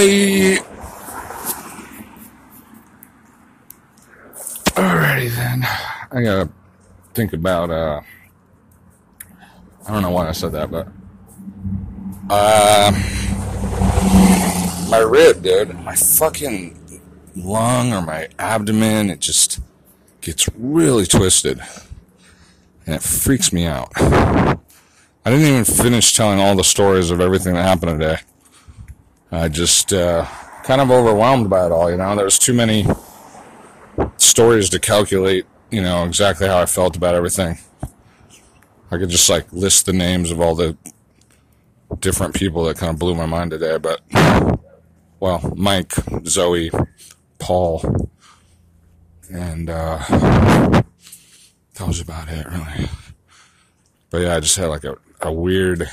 Hey. Alrighty then. I gotta think about, uh, I don't know why I said that, but, uh, my rib, dude, my fucking lung or my abdomen, it just gets really twisted. And it freaks me out. I didn't even finish telling all the stories of everything that happened today. I just, uh, kind of overwhelmed by it all, you know? There's too many stories to calculate, you know, exactly how I felt about everything. I could just like list the names of all the different people that kind of blew my mind today, but well, Mike, Zoe, Paul, and uh, that was about it, really. But yeah, I just had like a, a weird,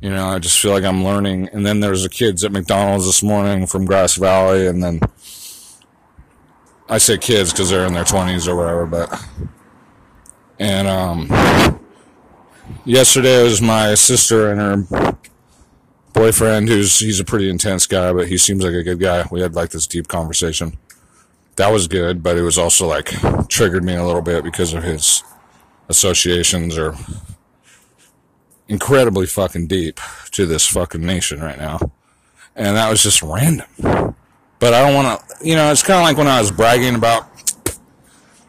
you know, I just feel like I'm learning. And then there's the kids at McDonald's this morning from Grass Valley, and then I say kids because they're in their 20s or whatever, but. And um, yesterday was my sister and her boyfriend, who's he's a pretty intense guy, but he seems like a good guy. We had like this deep conversation. That was good, but it was also like triggered me a little bit because of his associations are incredibly fucking deep to this fucking nation right now. And that was just random. But I don't want to, you know, it's kind of like when I was bragging about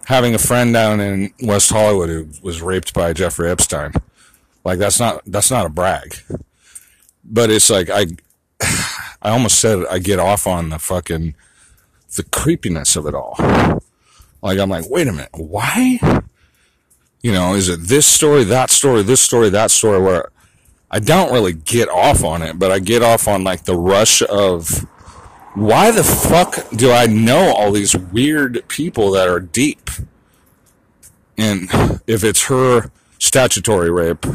having a friend down in West Hollywood who was raped by Jeffrey Epstein. Like that's not, that's not a brag. But it's like, I, I almost said I get off on the fucking, the creepiness of it all. Like I'm like, wait a minute, why? You know, is it this story, that story, this story, that story where I don't really get off on it, but I get off on like the rush of why the fuck do I know all these weird people that are deep? And if it's her statutory rape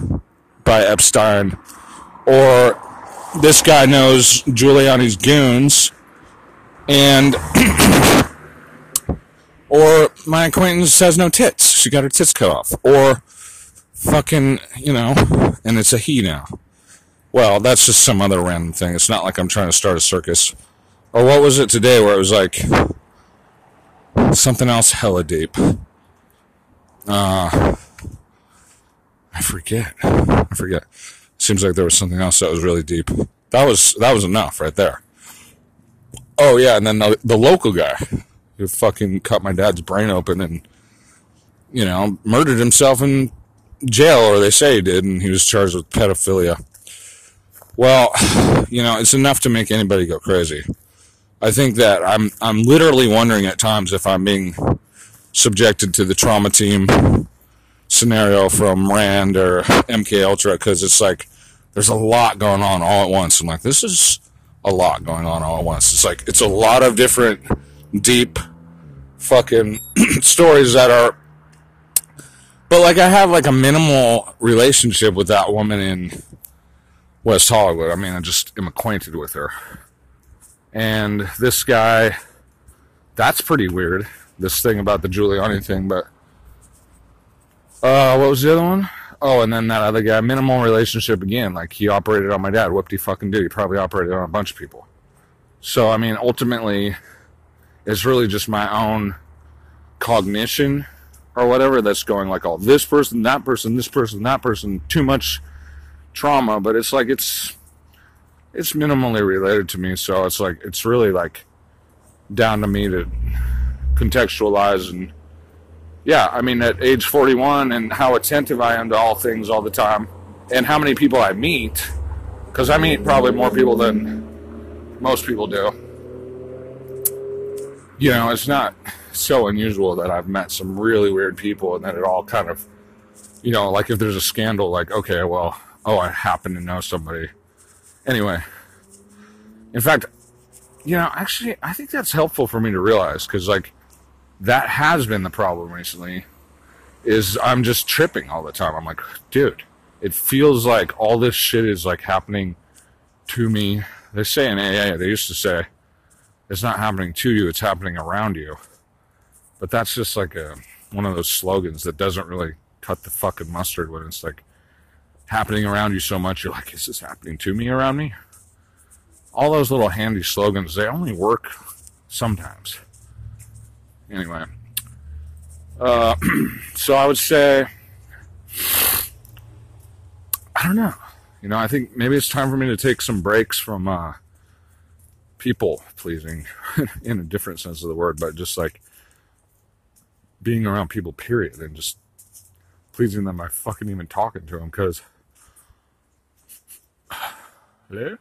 by Epstein, or this guy knows Giuliani's goons, and or my acquaintance has no tits. She got her tits cut off. Or fucking, you know, and it's a he now. Well, that's just some other random thing. It's not like I'm trying to start a circus. Or what was it today where it was like something else hella deep? Uh, I forget. I forget. Seems like there was something else that was really deep. That was that was enough right there. Oh yeah, and then the, the local guy who fucking cut my dad's brain open and you know murdered himself in jail, or they say he did, and he was charged with pedophilia. Well, you know, it's enough to make anybody go crazy. I think that I'm I'm literally wondering at times if I'm being subjected to the trauma team scenario from Rand or MK Ultra because it's like there's a lot going on all at once. I'm like, this is a lot going on all at once. It's like it's a lot of different deep fucking stories that are but like I have like a minimal relationship with that woman in West Hollywood. I mean, I just am acquainted with her. And this guy, that's pretty weird. This thing about the Giuliani thing, but uh, what was the other one? Oh, and then that other guy, minimal relationship again. Like he operated on my dad. Whooped he fucking did. He probably operated on a bunch of people. So I mean, ultimately, it's really just my own cognition or whatever that's going like, oh, this person, that person, this person, that person, too much trauma. But it's like it's it's minimally related to me. So it's like it's really like down to me to contextualize and yeah, I mean, at age 41 and how attentive I am to all things all the time, and how many people I meet, because I meet probably more people than most people do. You know, it's not so unusual that I've met some really weird people and that it all kind of, you know, like if there's a scandal, like, okay, well, oh, I happen to know somebody. Anyway, in fact, you know, actually, I think that's helpful for me to realize because, like, that has been the problem recently is I'm just tripping all the time. I'm like, dude, it feels like all this shit is like happening to me. They say in AA, they used to say, it's not happening to you, it's happening around you. But that's just like a one of those slogans that doesn't really cut the fucking mustard when it's like happening around you so much, you're like, is this happening to me around me? all those little handy slogans, they only work sometimes. Anyway, uh, so I would say, I don't know. You know, I think maybe it's time for me to take some breaks from uh, people pleasing in a different sense of the word, but just like being around people, period, and just pleasing them by fucking even talking to them because. Hello?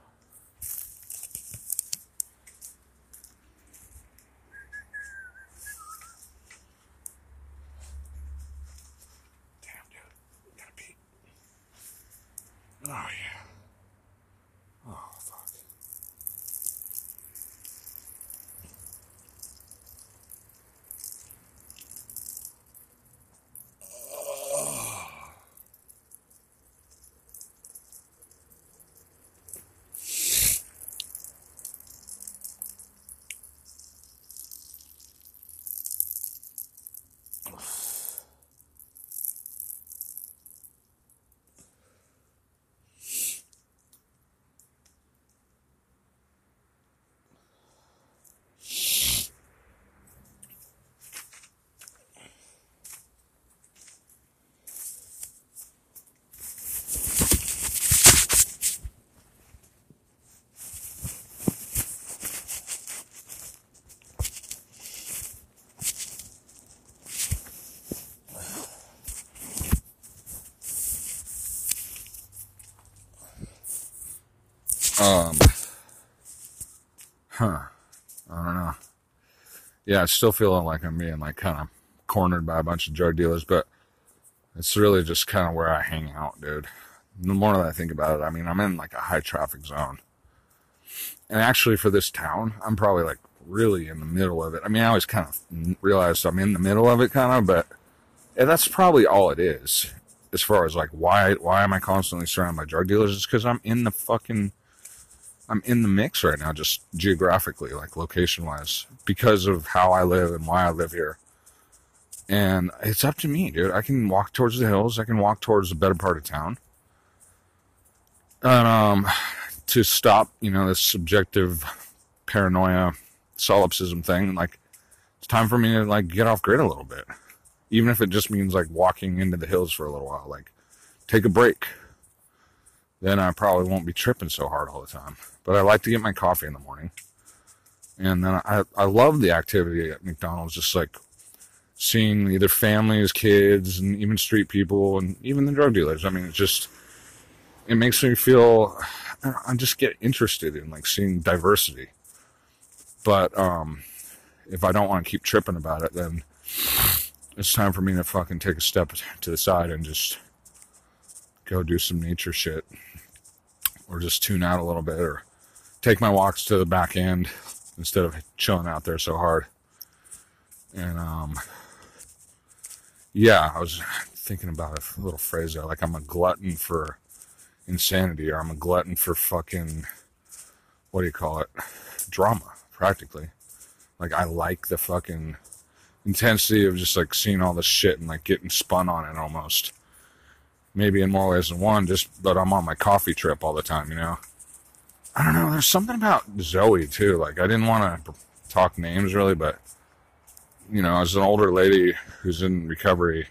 Um, huh. I don't know. Yeah, I still feeling like I'm being like kind of cornered by a bunch of drug dealers, but it's really just kind of where I hang out, dude. The more that I think about it, I mean, I'm in like a high traffic zone. And actually, for this town, I'm probably like really in the middle of it. I mean, I always kind of realized I'm in the middle of it, kind of, but that's probably all it is. As far as like why why am I constantly surrounded by drug dealers? It's because I'm in the fucking I'm in the mix right now, just geographically, like location wise, because of how I live and why I live here. And it's up to me, dude. I can walk towards the hills. I can walk towards the better part of town. And um, to stop, you know, this subjective paranoia, solipsism thing, like it's time for me to like get off grid a little bit, even if it just means like walking into the hills for a little while, like take a break. Then I probably won't be tripping so hard all the time. But I like to get my coffee in the morning. And then I, I love the activity at McDonald's, just like seeing either families, kids, and even street people, and even the drug dealers. I mean, it just it makes me feel I just get interested in like seeing diversity. But um, if I don't want to keep tripping about it, then it's time for me to fucking take a step to the side and just go do some nature shit, or just tune out a little bit, or take my walks to the back end instead of chilling out there so hard. And um, yeah, I was thinking about a little phrase there, like I'm a glutton for insanity, or I'm a glutton for fucking what do you call it, drama, practically. Like I like the fucking intensity of just like seeing all this shit and like getting spun on it almost. Maybe in more ways than one, just but I'm on my coffee trip all the time, you know. I don't know. There's something about Zoe too. Like I didn't want to talk names really, but you know, as an older lady who's in recovery,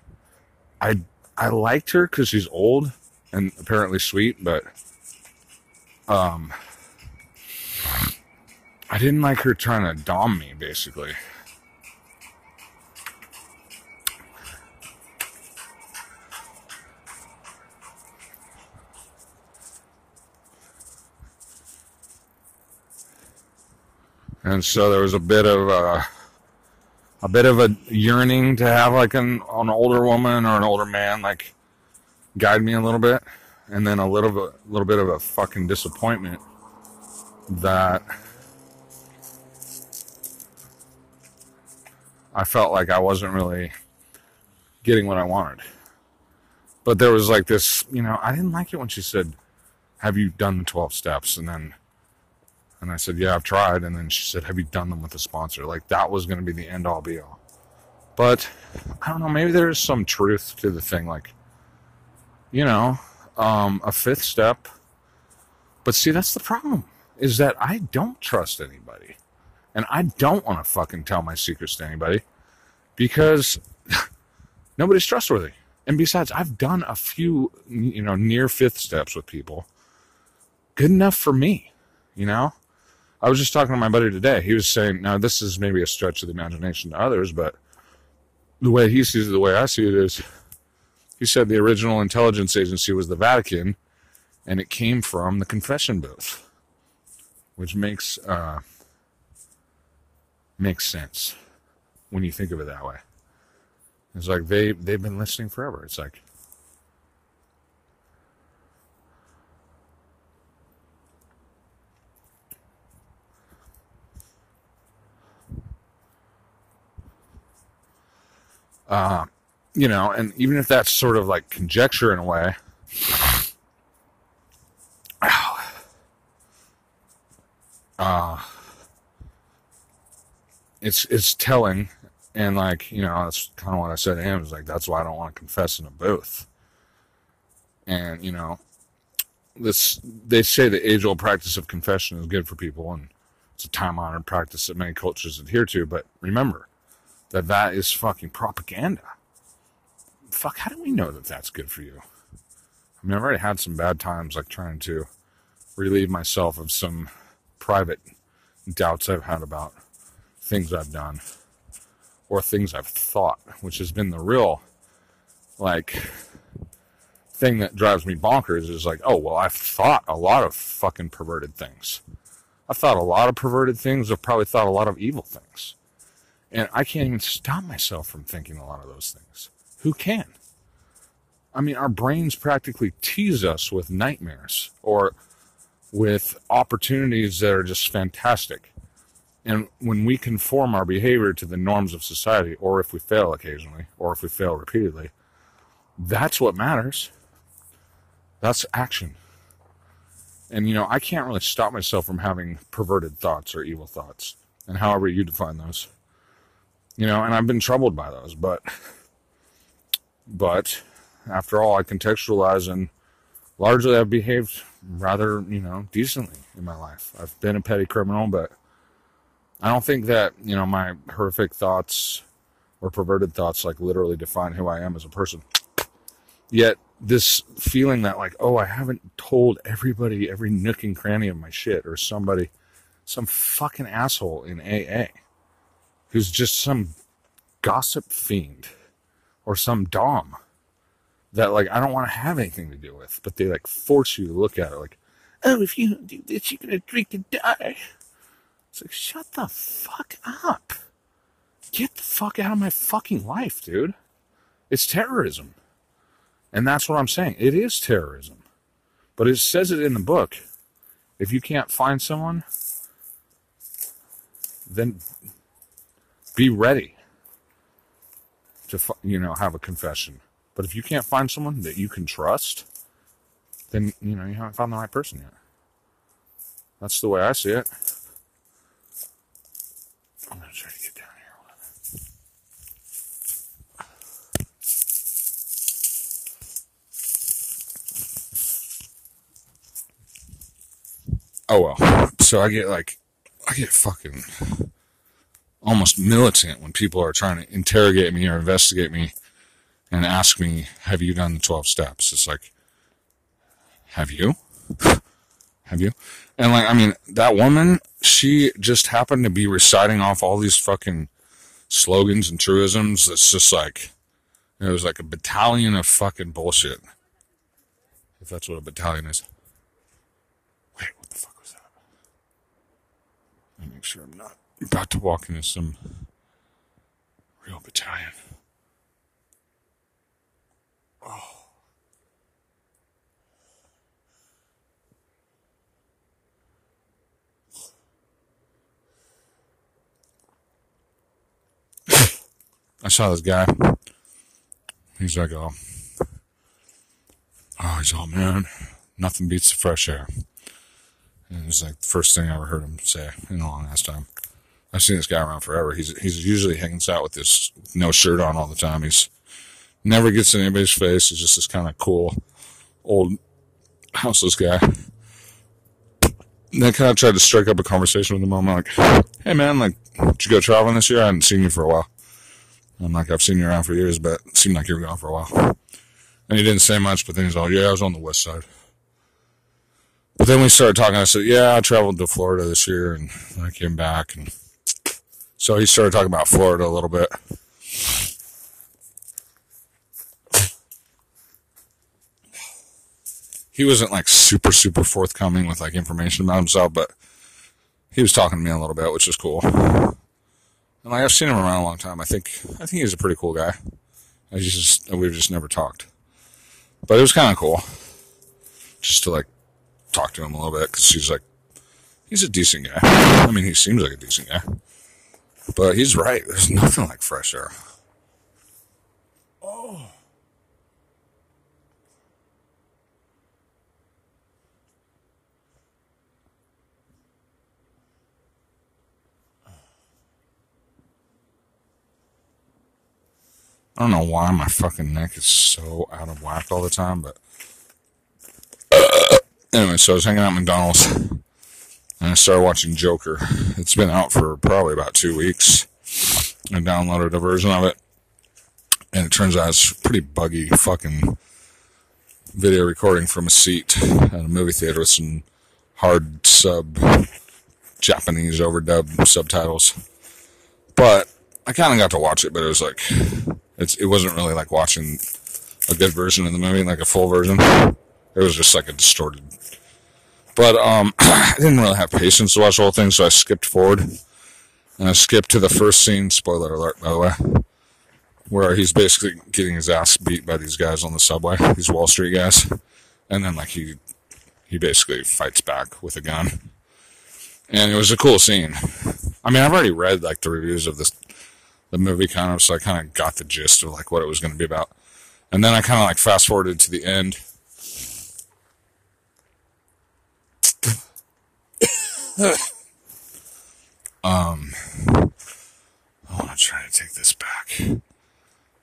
I I liked her because she's old and apparently sweet, but um, I didn't like her trying to dom me basically. And so there was a bit of a, a bit of a yearning to have like an an older woman or an older man like guide me a little bit, and then a little bit, a little bit of a fucking disappointment that I felt like I wasn't really getting what I wanted. But there was like this, you know, I didn't like it when she said, "Have you done the twelve steps?" and then and I said, Yeah, I've tried. And then she said, Have you done them with a sponsor? Like that was going to be the end all be all. But I don't know, maybe there's some truth to the thing. Like, you know, um, a fifth step. But see, that's the problem. is that I don't trust anybody. And I don't want to fucking tell my secrets to anybody because nobody's trustworthy. And besides, I've done a few, you know, near fifth steps with people. Good enough for me, you know? I was just talking to my buddy today. He was saying, now this is maybe a stretch of the imagination to others, but the way he sees it, the way I see it is, he said the original intelligence agency was the Vatican, and it came from the confession booth, which makes uh, makes sense when you think of it that way. It's like they they've been listening forever. It's like uh, you know, and even if that's sort of like conjecture in a way, uh, it's it's telling, and like you know, that's kind of what I said to him. Is like that's why I don't want to confess in a booth. And you know, this they say the age old practice of confession is good for people, and it's a time honored practice that many cultures adhere to. But remember that that is fucking propaganda fuck, how do we know that that's good for you? I mean, I've already had some bad times, like trying to relieve myself of some private doubts I've had about things I've done or things I've thought, which has been the real, like, thing that drives me bonkers is like, oh, well, I've thought a lot of fucking perverted things. I've thought a lot of perverted things. I've probably thought a lot of evil things. And I can't even stop myself from thinking a lot of those things. Who can? I mean, our brains practically tease us with nightmares or with opportunities that are just fantastic. And when we conform our behavior to the norms of society, or if we fail occasionally, or if we fail repeatedly, that's what matters. That's action. And, you know, I can't really stop myself from having perverted thoughts or evil thoughts, and however you define those. You know, and I've been troubled by those, but but after all, I contextualize and largely I've behaved rather, you know, decently in my life. I've been a petty criminal, but I don't think that, you know, my horrific thoughts or perverted thoughts like literally define who I am as a person. Yet this feeling that like, oh, I haven't told everybody every nook and cranny of my shit or somebody, some fucking asshole in AA who's just some gossip fiend or some dom that like I don't want to have anything to do with, but they like force you to look at it like, oh, if you don't do this, you're gonna drink and die. It's like shut the fuck up. Get the fuck out of my fucking life, dude. It's terrorism. And that's what I'm saying. It is terrorism. But it says it in the book. If you can't find someone, then be ready to you know have a confession. But if you can't find someone that you can trust, then you know you haven't found the right person yet. That's the way I see it. I'm gonna try to get down here. Oh well. So I get like I get fucking almost militant when people are trying to interrogate me or investigate me and ask me, Have you done the 12 steps? It's like, Have you? Have you? And like, I mean, that woman, she just happened to be reciting off all these fucking slogans and truisms. That's just like, it was like a battalion of fucking bullshit. If that's what a battalion is. Wait, what the fuck was that? Make sure I'm not about to walk into some real battalion. Oh. I saw this guy. He's like, oh, oh, he's all, man, nothing beats the fresh air. And it was like the first thing I ever heard him say in a long ass time. I've seen this guy around forever. He's he's usually hangs out with this no shirt on all the time. He's never gets in anybody's face. He's just this kind of cool old houseless guy. And I kind of tried to strike up a conversation with him. I'm like, hey man, like, did you go traveling this year? I hadn't seen you for a while. I'm like, I've seen you around for years, but it seemed like you were gone for a while. And he didn't say much, but then he's all, yeah, I was on the west side. But then we started talking. I said, yeah, I traveled to Florida this year and I came back. And so he started talking about Florida a little bit. He wasn't like super, super forthcoming with like information about himself, but he was talking to me a little bit, which is cool. And like I've seen him around a long time. I think I think he's a pretty cool guy. I just we've just never talked, but it was kind of cool just to like talk to him a little bit because he's like he's a decent guy. I mean, he seems like a decent guy, but he's right. There's nothing like fresh air. Oh. I don't know why my fucking neck is so out of whack all the time, but anyway, so I was hanging out at McDonald's and I started watching Joker. It's been out for probably about two weeks. I downloaded a version of it, and it turns out it's pretty buggy fucking video recording from a seat at a movie theater with some hard sub Japanese overdub subtitles. But I kind of got to watch it, but it was like it's it wasn't really like watching a good version of the movie, like a full version. It was just like a distorted. But um, I didn't really have patience to watch the whole thing, so I skipped forward. And I skipped to the first scene, spoiler alert, by the way, where he's basically getting his ass beat by these guys on the subway, these Wall Street guys. And then, like, he, he basically fights back with a gun. And it was a cool scene. I mean, I've already read, like, the reviews of this, the movie kind of, so I kind of got the gist of, like, what it was going to be about. And then I kind of, like, fast forwarded to the end um, I want to try to take this back,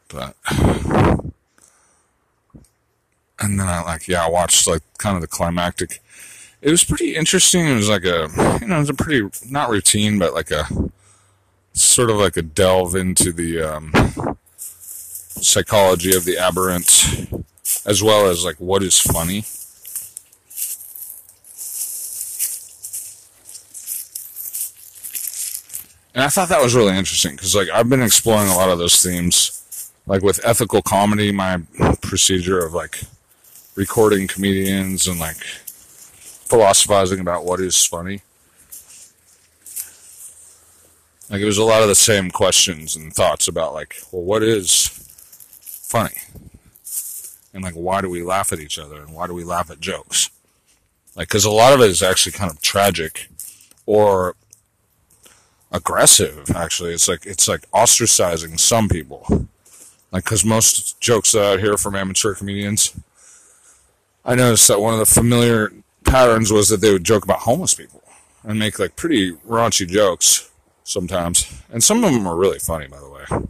but and then I like yeah, I watched like kind of the climactic. It was pretty interesting. It was like a you know it was a pretty not routine, but like a sort of like a delve into the um, psychology of the aberrant, as well as like what is funny And I thought that was really interesting because, like, I've been exploring a lot of those themes, like with ethical comedy, my procedure of like recording comedians and like philosophizing about what is funny. Like, it was a lot of the same questions and thoughts about, like, well, what is funny? And, like, why do we laugh at each other and why do we laugh at jokes? Like, because a lot of it is actually kind of tragic or aggressive actually. It's like it's like ostracizing some people. Like because most jokes that i hear from amateur comedians i noticed that one of the familiar patterns was that they would joke about homeless people and make like pretty raunchy jokes sometimes. And some of them are really funny by the way.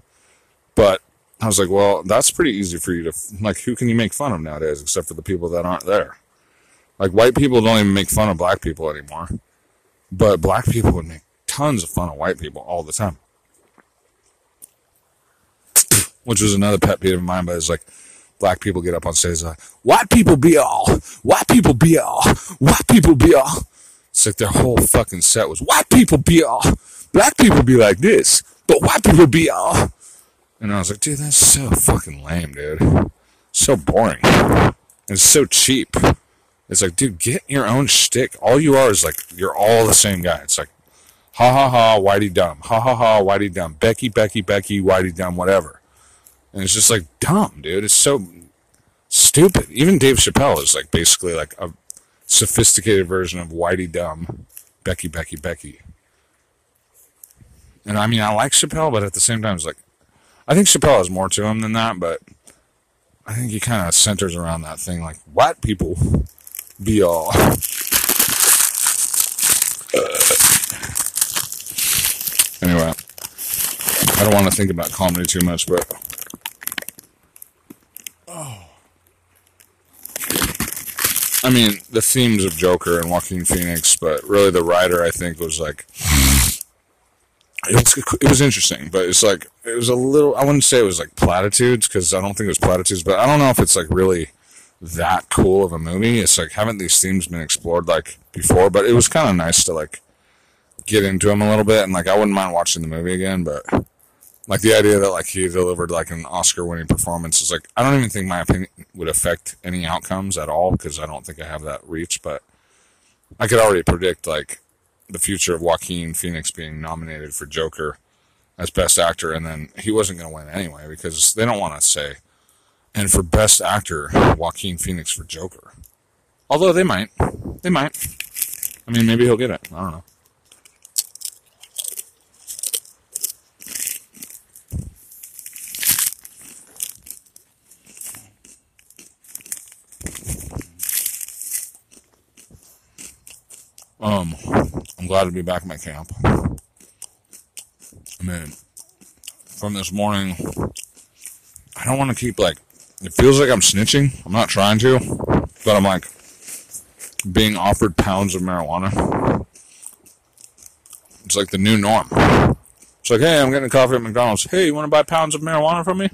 But i was like well that's pretty easy for you to like who can you make fun of nowadays except for the people that aren't there? Like white people don't even make fun of black people anymore but black people would make tons of fun of white people all the time. Which was another pet peeve of mine, but it's like black people get up on stage like, white people be all, white people be all, white people be all. It's like their whole fucking set was white people be all, black people be like this, but white people be all. And I was like, dude, that's so fucking lame, dude. So boring. It's so cheap. It's like, dude, get your own shtick. All you are is like, you're all the same guy. It's like, Ha ha ha, Whitey dumb. Ha ha ha, Whitey dumb. Becky, Becky, Becky, Whitey dumb, whatever. And it's just like dumb, dude. It's so stupid. Even Dave Chappelle is like basically like a sophisticated version of Whitey dumb. Becky, Becky, Becky. And I mean, I like Chappelle, but at the same time, it's like, I think Chappelle has more to him than that, but I think he kind of centers around that thing like, white people be all. Anyway, I don't want to think about comedy too much, but. Oh. I mean, the themes of Joker and Joaquin Phoenix, but really the writer, I think, was like, it was, it was interesting, but it's like, it was a little, I wouldn't say it was like platitudes, because I don't think it was platitudes, but I don't know if it's like really that cool of a movie. It's like, haven't these themes been explored like before? But it was kind of nice to like get into him a little bit, and like, I wouldn't mind watching the movie again, but like the idea that like he delivered like an Oscar winning performance is like I don't even think my opinion would affect any outcomes at all because I don't think I have that reach, but I could already predict like the future of Joaquin Phoenix being nominated for Joker as best actor and then he wasn't going to win anyway because they don't want to say and for best actor Joaquin Phoenix for Joker. Although they might. They might. I mean maybe he'll get it. I don't know. Um, I'm glad to be back at my camp. I mean, from this morning, I don't want to keep like, it feels like I'm snitching. I'm not trying to, but I'm like being offered pounds of marijuana. It's like the new norm. It's like, hey, I'm getting coffee at McDonald's. Hey, you want to buy pounds of marijuana from me?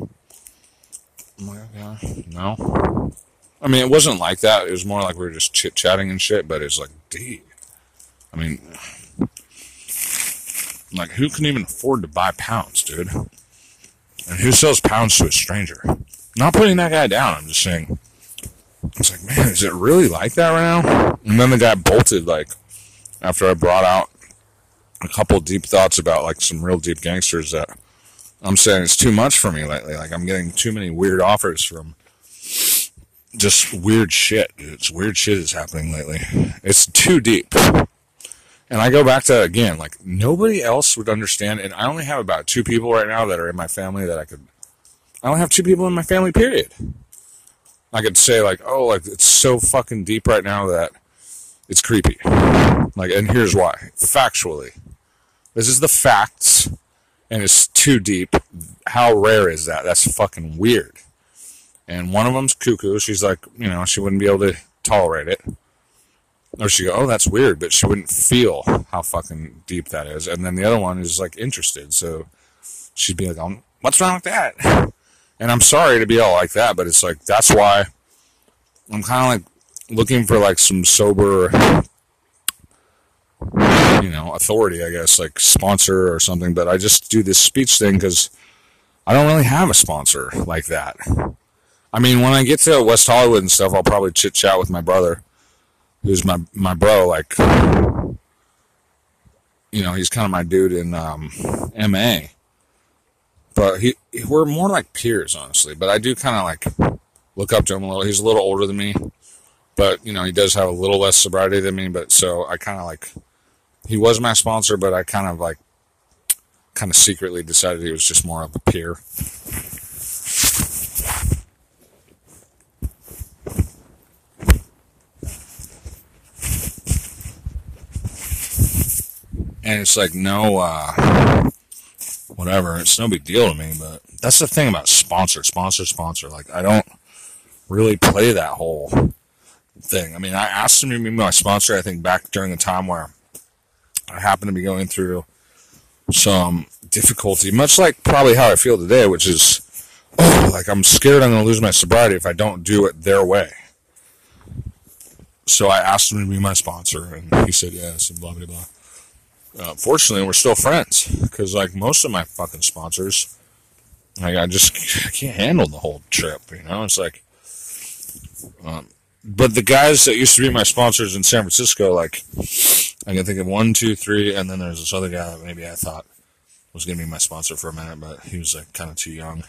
I'm like, yeah, no. I mean, it wasn't like that. It was more like we were just chit chatting and shit, but it's like, deep. I mean, like, who can even afford to buy pounds, dude? And who sells pounds to a stranger? Not putting that guy down. I'm just saying. It's like, man, is it really like that right now? And then the guy bolted, like, after I brought out a couple deep thoughts about, like, some real deep gangsters that I'm saying it's too much for me lately. Like, I'm getting too many weird offers from just weird shit. It's weird shit is happening lately. It's too deep. And I go back to again, like nobody else would understand. And I only have about two people right now that are in my family that I could. I only have two people in my family. Period. I could say like, oh, like it's so fucking deep right now that it's creepy. Like, and here's why. Factually, this is the facts, and it's too deep. How rare is that? That's fucking weird. And one of them's cuckoo. She's like, you know, she wouldn't be able to tolerate it. Or she go, oh, that's weird, but she wouldn't feel how fucking deep that is. And then the other one is like interested, so she'd be like, um, what's wrong with that? And I'm sorry to be all like that, but it's like that's why I'm kind of like looking for like some sober, you know, authority, I guess, like sponsor or something. But I just do this speech thing because I don't really have a sponsor like that. I mean, when I get to West Hollywood and stuff, I'll probably chit chat with my brother who's my my bro, like you know, he's kind of my dude in um, MA. But he, we're more like peers, honestly. But I do kind of like look up to him a little. He's a little older than me, but you know, he does have a little less sobriety than me. But so I kind of like, he was my sponsor, but I kind of like, kind of secretly decided he was just more of a peer. And it's like no uh whatever. It's no big deal to me but that's the thing about sponsor sponsor sponsor. Like i don't really play that whole thing. I mean i asked him to be my sponsor i think back during the time where i happened to be going through some difficulty much like probably how i feel today which is oh like i'm scared i'm going to lose my sobriety if i don't do it their way. So i asked him to be my sponsor and he said yes and blah blah blah uh, fortunately, we're still friends because, like most of my fucking sponsors, like I just I can't handle the whole trip. You know, it's like, um, but the guys that used to be my sponsors in San Francisco, like I can think of one, two, three, and then there's this other guy that maybe I thought was gonna be my sponsor for a minute, but he was like kind of too young.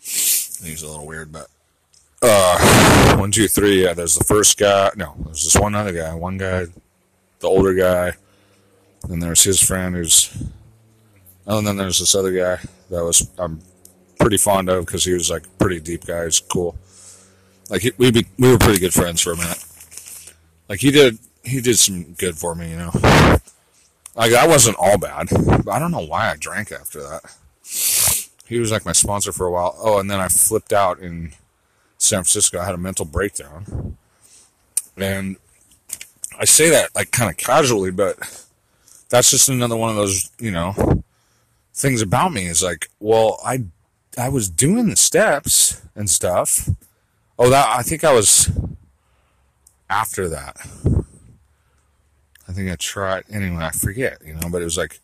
He was a little weird, but uh, one, two, three. Yeah, there's the first guy. No, there's this one other guy. One guy, the older guy and there's his friend who's. Oh, and then there's this other guy that was I'm pretty fond of because he was like pretty deep guy. He's cool. Like we we were pretty good friends for a minute. Like he did he did some good for me, you know. Like I wasn't all bad. But I don't know why I drank after that. He was like my sponsor for a while. Oh, and then I flipped out in San Francisco. I had a mental breakdown. And I say that like kind of casually, but that's just another one of those, you know, things about me is like, well, I I was doing the steps and stuff. Oh, that I think I was after that. I think I tried anyway, I forget, you know, but it was like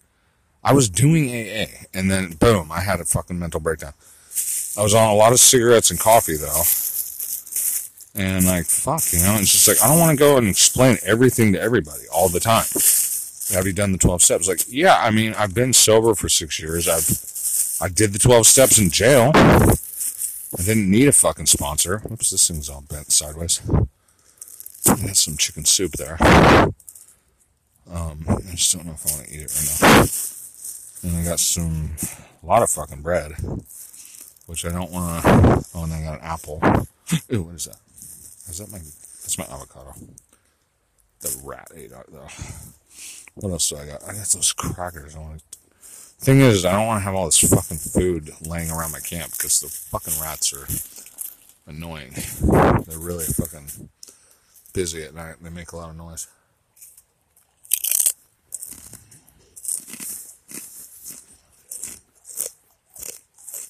I was doing AA and then boom, I had a fucking mental breakdown. I was on a lot of cigarettes and coffee though. And like, fuck, you know, it's just like, I don't want to go and explain everything to everybody all the time. Have you done the 12 steps? Like, yeah, I mean, I've been sober for six years. I've, I did the 12 steps in jail. I didn't need a fucking sponsor. Oops, this thing's all bent sideways. Got some chicken soup there. Um, I just don't know if I want to eat it right now. And I got some, a lot of fucking bread, which I don't want to. Oh, and I got an apple. Ooh, what is that? Is that my? That's my avocado. The rat ate it though. What else do I got? I got those crackers. I want. Thing is, I don't want to have all this fucking food laying around my camp because the fucking rats are annoying. They're really fucking busy at night. They make a lot of noise.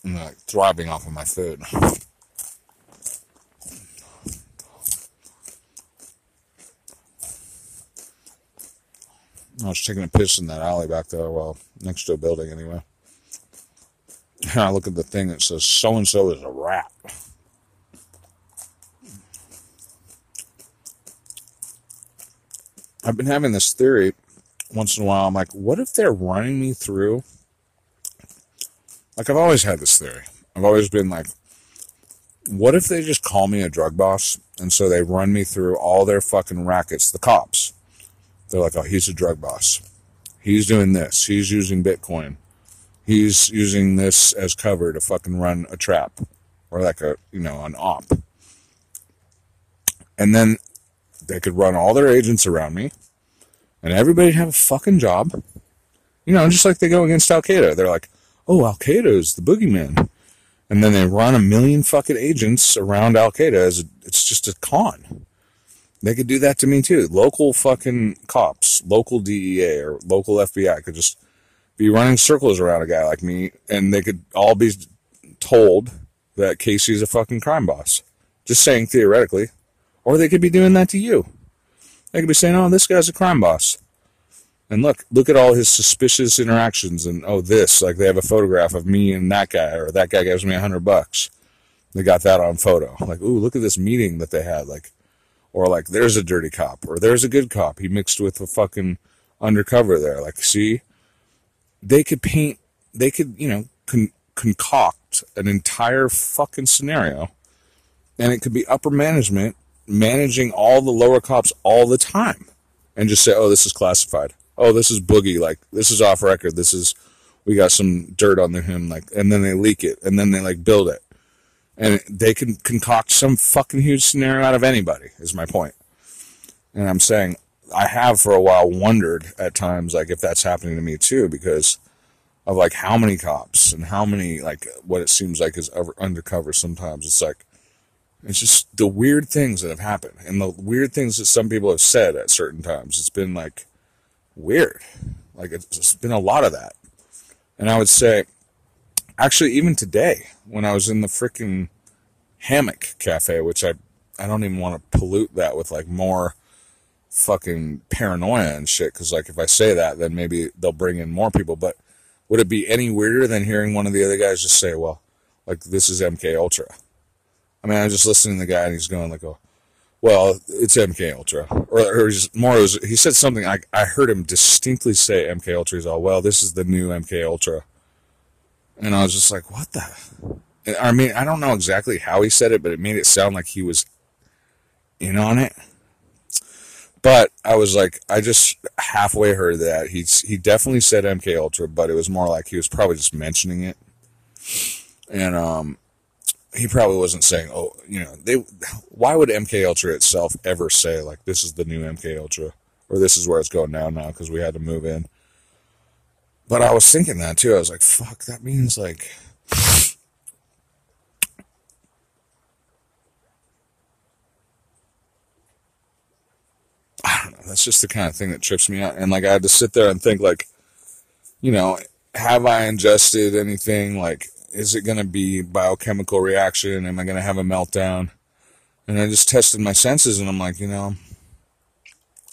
I'm like thriving off of my food. I was taking a piss in that alley back there, well, next to a building anyway. And I look at the thing that says so and so is a rat. I've been having this theory once in a while. I'm like, what if they're running me through? Like, I've always had this theory. I've always been like, what if they just call me a drug boss and so they run me through all their fucking rackets, the cops? They're like, oh, he's a drug boss. He's doing this. He's using Bitcoin. He's using this as cover to fucking run a trap or like a, you know, an op. And then they could run all their agents around me and everybody have a fucking job. You know, just like they go against Al Qaeda. They're like, oh, Al Qaeda is the boogeyman. And then they run a million fucking agents around Al Qaeda as a, it's just a con. They could do that to me too. Local fucking cops, local DEA or local FBI could just be running circles around a guy like me and they could all be told that Casey's a fucking crime boss. Just saying theoretically. Or they could be doing that to you. They could be saying, oh, this guy's a crime boss. And look, look at all his suspicious interactions and oh, this, like they have a photograph of me and that guy, or that guy gives me a hundred bucks. They got that on photo. Like, ooh, look at this meeting that they had. Like, or like, there's a dirty cop, or there's a good cop. He mixed with a fucking undercover there. Like, see, they could paint, they could, you know, con- concoct an entire fucking scenario, and it could be upper management managing all the lower cops all the time, and just say, oh, this is classified. Oh, this is boogie. Like, this is off record. This is, we got some dirt on the him. Like, and then they leak it, and then they like build it and they can concoct some fucking huge scenario out of anybody is my point. and i'm saying i have for a while wondered at times like if that's happening to me too because of like how many cops and how many like what it seems like is undercover sometimes. It's like it's just the weird things that have happened and the weird things that some people have said at certain times. It's been like weird. Like it's been a lot of that. And i would say actually even today when I was in the freaking hammock cafe, which I I don't even want to pollute that with like more fucking paranoia and shit. Because like if I say that, then maybe they'll bring in more people. But would it be any weirder than hearing one of the other guys just say, "Well, like this is MK Ultra"? I mean, I'm just listening to the guy and he's going like, "Oh, well, it's MK Ultra," or, or more. Was, he said something. I I heard him distinctly say MK Ultra. He's all, "Well, this is the new MK Ultra." And I was just like, what the? I mean, I don't know exactly how he said it, but it made it sound like he was in on it. But I was like, I just halfway heard that he he definitely said MK Ultra, but it was more like he was probably just mentioning it, and um, he probably wasn't saying, oh, you know, they. Why would MK Ultra itself ever say like this is the new MK Ultra or this is where it's going now now because we had to move in? But I was thinking that too. I was like, fuck, that means like. I don't know. that's just the kind of thing that trips me out. And like I had to sit there and think like, you know, have I ingested anything? Like, is it going to be biochemical reaction? Am I going to have a meltdown? And I just tested my senses and I'm like, you know,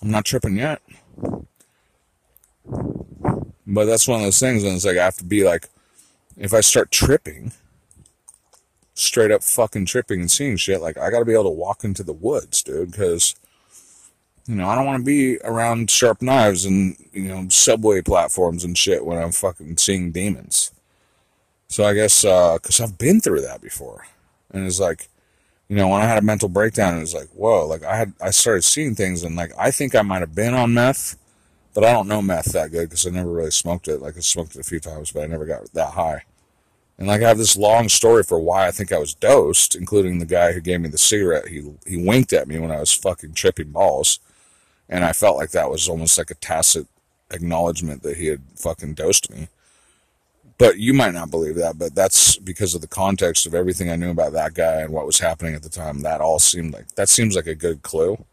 I'm not tripping yet. But that's one of those things, and it's like I have to be like, if I start tripping, straight up fucking tripping and seeing shit, like I gotta be able to walk into the woods, dude, because you know I don't want to be around sharp knives and you know subway platforms and shit when I'm fucking seeing demons. So I guess because uh, I've been through that before, and it's like, you know, when I had a mental breakdown, it was like, whoa, like I had I started seeing things, and like I think I might have been on meth, but I don't know meth that good because I never really smoked it. Like I smoked it a few times, but I never got that high. And like I have this long story for why I think I was dosed, including the guy who gave me the cigarette. He he winked at me when I was fucking tripping balls, and I felt like that was almost like a tacit acknowledgement that he had fucking dosed me. But you might not believe that, but that's because of the context of everything I knew about that guy and what was happening at the time. That all seemed like that seems like a good clue.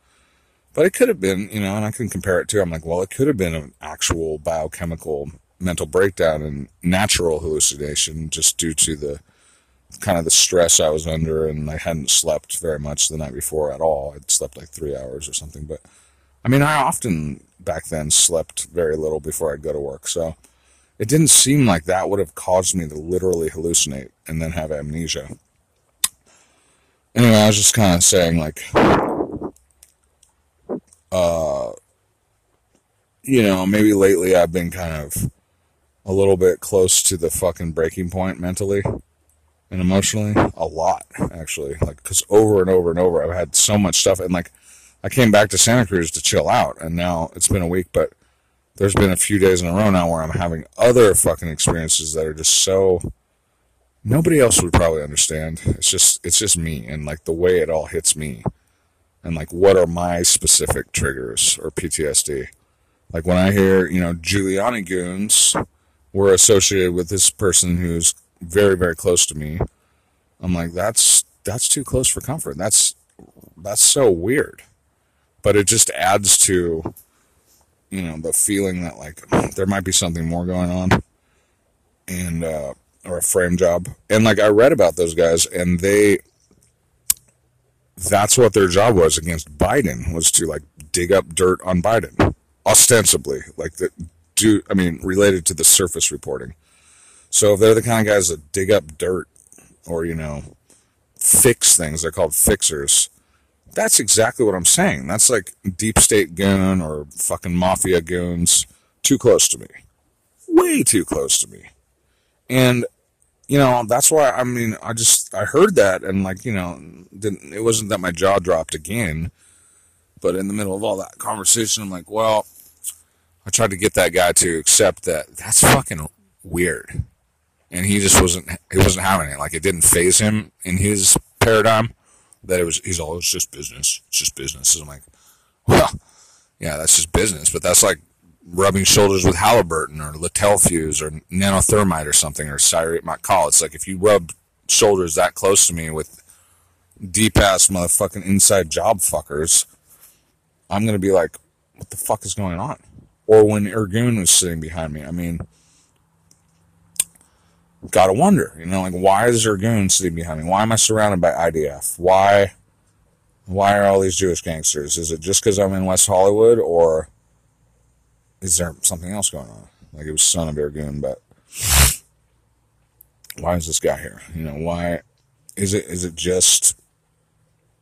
But it could have been, you know, and I can compare it to. I'm like, well, it could have been an actual biochemical mental breakdown and natural hallucination just due to the kind of the stress I was under and I hadn't slept very much the night before at all. I'd slept like three hours or something. But I mean, I often back then slept very little before I'd go to work. So it didn't seem like that would have caused me to literally hallucinate and then have amnesia. Anyway, I was just kind of saying, like, uh, you know, maybe lately I've been kind of a little bit close to the fucking breaking point mentally and emotionally. A lot, actually. Like, because over and over and over, I've had so much stuff. And, like, I came back to Santa Cruz to chill out, and now it's been a week, but there's been a few days in a row now where I'm having other fucking experiences that are just so. Nobody else would probably understand. It's just, it's just me, and like the way it all hits me, and like what are my specific triggers or PTSD. Like when I hear, you know, Giuliani goons were associated with this person who's very very close to me i'm like that's that's too close for comfort. That's that's so weird. But it just adds to you know the feeling that like there might be something more going on and uh or a frame job. And like i read about those guys and they that's what their job was against biden was to like dig up dirt on biden ostensibly like the do, I mean, related to the surface reporting. So if they're the kind of guys that dig up dirt or, you know, fix things, they're called fixers. That's exactly what I'm saying. That's like deep state goon or fucking mafia goons. Too close to me. Way too close to me. And, you know, that's why, I mean, I just, I heard that and like, you know, didn't, it wasn't that my jaw dropped again. But in the middle of all that conversation, I'm like, well, I tried to get that guy to accept that that's fucking weird. And he just wasn't, he wasn't having it. Like it didn't phase him in his paradigm that it was, he's all, it's just business. It's just business. And I'm like, well, yeah, that's just business. But that's like rubbing shoulders with Halliburton or Littell Fuse or nanothermite or something or Sayeret Matkal. It's like if you rub shoulders that close to me with deep ass motherfucking inside job fuckers, I'm going to be like, what the fuck is going on? or when Irgun was sitting behind me. I mean, gotta wonder, you know, like why is Irgun sitting behind me? Why am I surrounded by IDF? Why, why are all these Jewish gangsters? Is it just because I'm in West Hollywood, or is there something else going on? Like it was son of Irgun, but why is this guy here? You know, why is it? Is it just,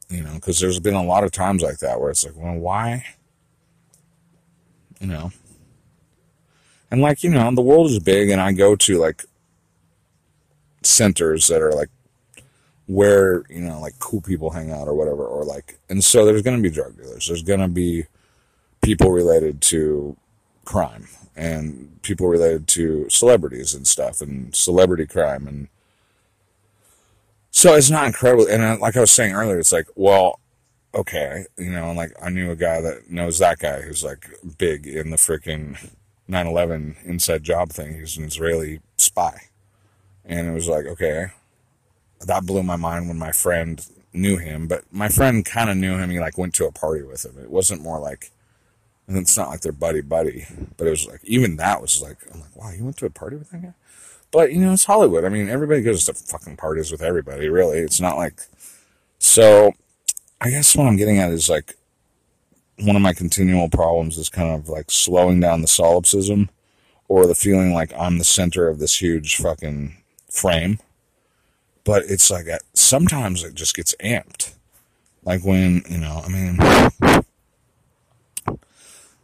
you know, because there's been a lot of times like that where it's like, well, why? You know, and like, you know, the world is big and I go to like centers that are like where, you know, like cool people hang out or whatever, or like, and so there's going to be drug dealers. There's going to be people related to crime and people related to celebrities and stuff and celebrity crime. And so it's not incredible. And uh, like I was saying earlier, it's like, well, okay, you know, and like I knew a guy that knows that guy who's like big in the freaking 9/11 inside job thing. He's an Israeli spy, and it was like, okay, that blew my mind when my friend knew him. But my friend kind of knew him. He like went to a party with him. It wasn't more like And it's not like they're buddy buddy, but it was like even that was like I'm like, wow, you went to a party with that guy. But you know, it's Hollywood. I mean, everybody goes to fucking parties with everybody. Really, it's not like. So, I guess what I'm getting at is like one of my continual problems is kind of like slowing down the solipsism or the feeling like I'm the center of this huge fucking frame. But it's like sometimes it just gets amped. Like when, you know, I mean,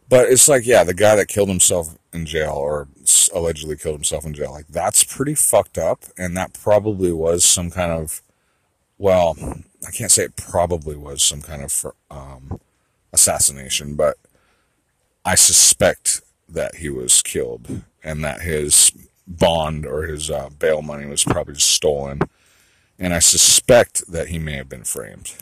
but it's like, yeah, the guy that killed himself in jail or allegedly killed himself in jail, like that's pretty fucked up. And that probably was some kind of, well, I can't say it probably was some kind of um, assassination, but I suspect that he was killed and that his bond or his uh, bail money was probably just stolen. And I suspect that he may have been framed.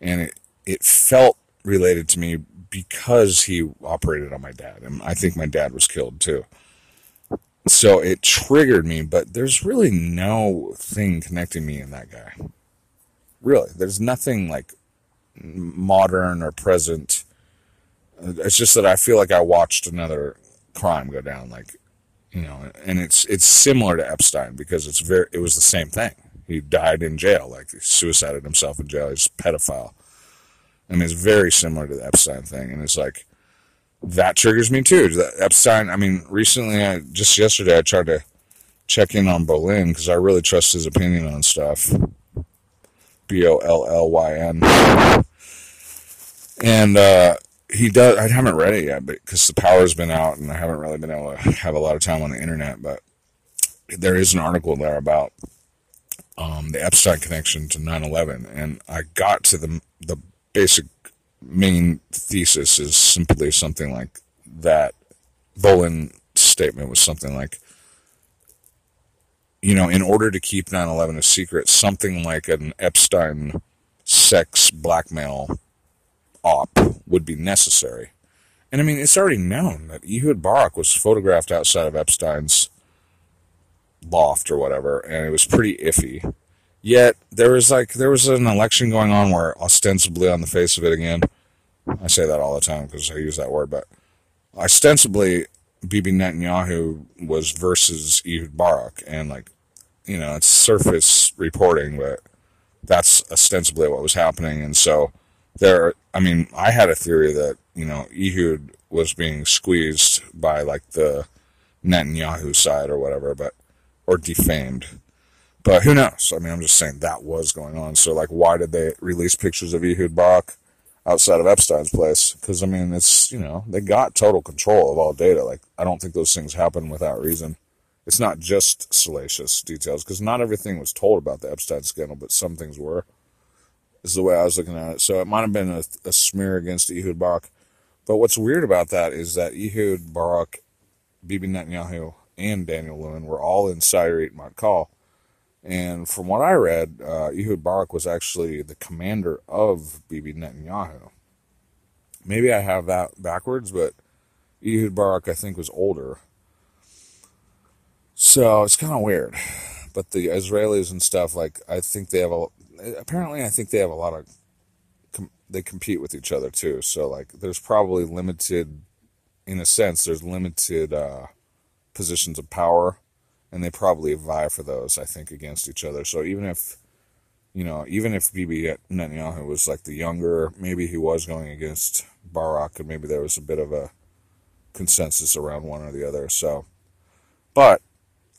And it, it felt related to me because he operated on my dad. And I think my dad was killed too. So it triggered me, but there's really no thing connecting me and that guy. Really, there's nothing like modern or present. It's just that I feel like I watched another crime go down, like you know, and it's it's similar to Epstein because it's very it was the same thing. He died in jail, like he suicided himself in jail. He's a pedophile. I mean, it's very similar to the Epstein thing, and it's like that triggers me too. The Epstein. I mean, recently, I just yesterday, I tried to check in on Bollyn because I really trust his opinion on stuff. B O L L Y N and uh, he does. I haven't read it yet, but because the power's been out, and I haven't really been able to have a lot of time on the internet. But there is an article there about um, the Epstein connection to 9/11, and I got to the the basic main thesis is simply something like that. Bollyn statement was something like, you know, in order to keep 9/11 a secret, something like an Epstein sex blackmail op would be necessary. And I mean, it's already known that Ehud Barak was photographed outside of Epstein's loft or whatever, and it was pretty iffy. Yet there was like there was an election going on where ostensibly on the face of it again, I say that all the time because I use that word, but ostensibly Bibi Netanyahu was versus Ehud Barak, and like you know it's surface reporting, but that's ostensibly what was happening, and so there, I mean, I had a theory that, you know, Ehud was being squeezed by like the Netanyahu side or whatever, but, or defamed. But who knows? I mean, I'm just saying that was going on. So, like, why did they release pictures of Ehud Barak outside of Epstein's place? Because, I mean, it's, you know, they got total control of all data. Like, I don't think those things happen without reason. It's not just salacious details, because not everything was told about the Epstein scandal, but some things were is the way I was looking at it. So it might have been a, a smear against Ehud Barak. But what's weird about that is that Ehud Barak, Bibi Netanyahu, and Daniel Lewin were all in Sayeret Matkal. And from what I read, uh, Ehud Barak was actually the commander of Bibi Netanyahu. Maybe I have that backwards, but Ehud Barak, I think, was older. So it's kind of weird. But the Israelis and stuff, like, I think they have a, apparently I think they have a lot of com- they compete with each other too. So like there's probably limited in a sense there's limited uh, positions of power and they probably vie for those I think against each other. So even if you know, even if Bibi Netanyahu was like the younger, maybe he was going against Barak, and maybe there was a bit of a consensus around one or the other. So, but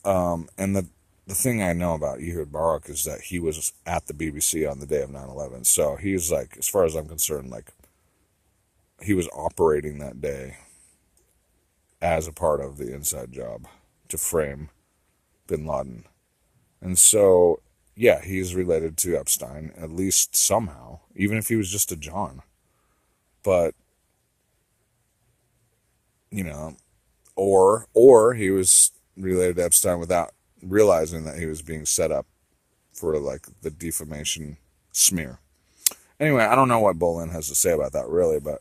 um, and the the thing I know about Ehud Barak is that he was at the BBC on the day of 9/11. So he's like, as far as I'm concerned, like he was operating that day as a part of the inside job to frame Bin Laden, and so yeah, he's related to Epstein at least somehow, even if he was just a John. But you know, or or he was related to Epstein without realizing that he was being set up for like the defamation smear. Anyway, I don't know what Bollyn has to say about that really, but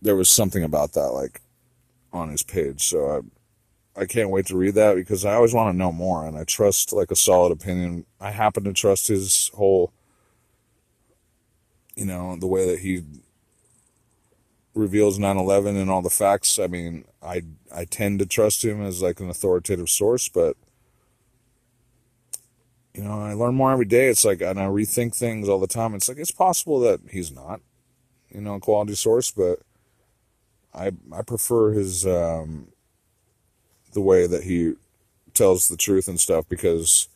there was something about that like on his page. So I I can't wait to read that because I always want to know more and I trust like a solid opinion. I happen to trust his whole you know, the way that he reveals 9/11 and all the facts, I mean, I I tend to trust him as like an authoritative source, but you know, I learn more every day. It's like, and I rethink things all the time. It's like it's possible that he's not, you know, a quality source, but I I prefer his um, the way that he tells the truth and stuff because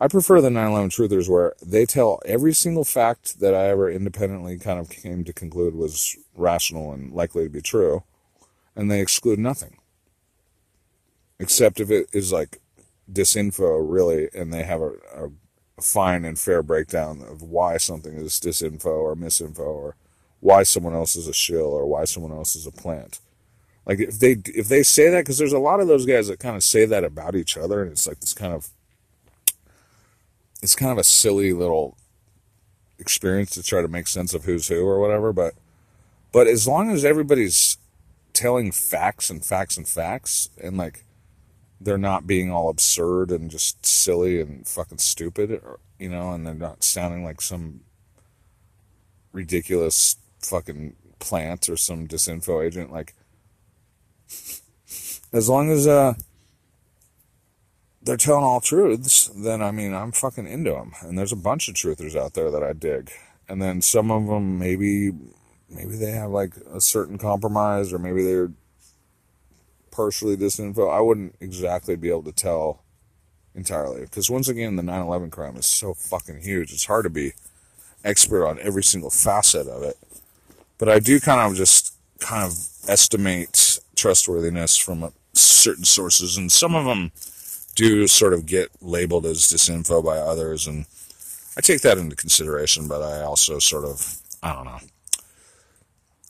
I prefer the 9/11 truthers where they tell every single fact that I ever independently kind of came to conclude was rational and likely to be true, and they exclude nothing. Except if it is like disinfo, really, and they have a, a, fine and fair breakdown of why something is disinfo or misinfo or why someone else is a shill or why someone else is a plant. Like if they if they say that, because there's a lot of those guys that kind of say that about each other, and it's like this kind of it's kind of a silly little experience to try to make sense of who's who or whatever. But but as long as everybody's telling facts and facts and facts, and like they're not being all absurd and just silly and fucking stupid, or, you know, and they're not sounding like some ridiculous fucking plant or some disinfo agent. Like, as long as uh, they're telling all truths, then I mean, I'm fucking into them. And there's a bunch of truthers out there that I dig. And then some of them, maybe, maybe they have like a certain compromise, or maybe they're partially disinfo. I wouldn't exactly be able to tell entirely because once again, the 9/11 crime is so fucking huge. It's hard to be expert on every single facet of it. But I do kind of just kind of estimate trustworthiness from certain sources, and some of them do sort of get labeled as disinfo by others, and I take that into consideration. But I also sort of, I don't know.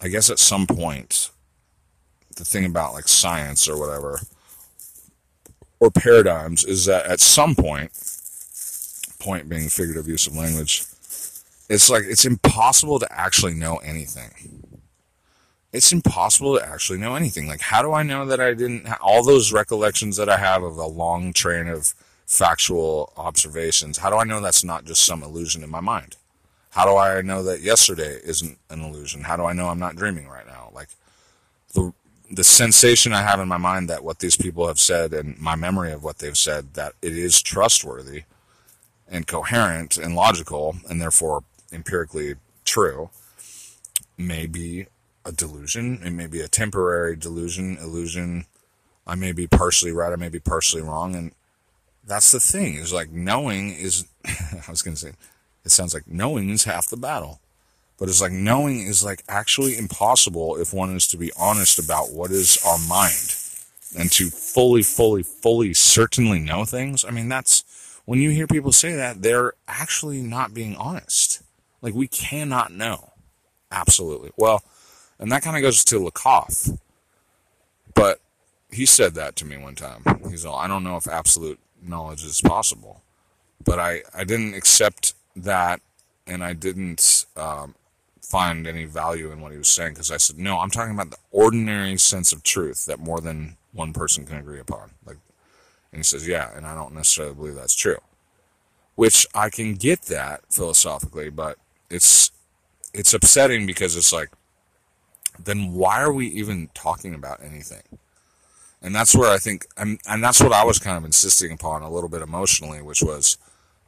I guess at some point, the thing about like science or whatever, or paradigms, is that at some point, point being figurative use of language, it's like it's impossible to actually know anything. It's impossible to actually know anything. Like, how do I know that I didn't all those recollections that I have of a long train of factual observations? How do I know that's not just some illusion in my mind? How do I know that yesterday isn't an illusion? How do I know I'm not dreaming right now? Like the the sensation I have in my mind that what these people have said and my memory of what they've said that it is trustworthy and coherent and logical and therefore empirically true may be a delusion. It may be a temporary delusion, illusion. I may be partially right. I may be partially wrong. And that's the thing is like knowing is, I was going to say, it sounds like knowing is half the battle. But it's like knowing is like actually impossible if one is to be honest about what is our mind and to fully, fully, fully certainly know things. I mean, that's when you hear people say that, they're actually not being honest. Like we cannot know. Absolutely. Well, and that kind of goes to Lakoff. But he said that to me one time. He's all, I don't know if absolute knowledge is possible. But I, I didn't accept that and I didn't um, find any value in what he was saying because I said, no, I'm talking about the ordinary sense of truth that more than one person can agree upon. Like, and he says, yeah, and I don't necessarily believe that's true. Which I can get that philosophically, but it's it's upsetting because it's like then why are we even talking about anything? And that's where i think and, and that's what i was kind of insisting upon a little bit emotionally which was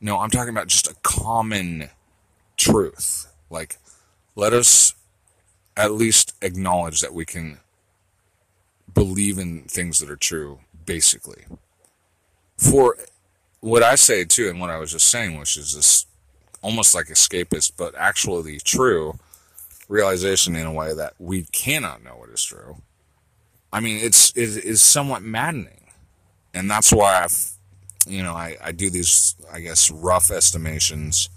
no i'm talking about just a common truth. Like let us at least acknowledge that we can believe in things that are true basically. For what i say too and what i was just saying which is this almost like escapist, but actually true realization in a way that we cannot know what is true. I mean, it's it is somewhat maddening, and that's why I've you know I, I do these I guess rough estimations,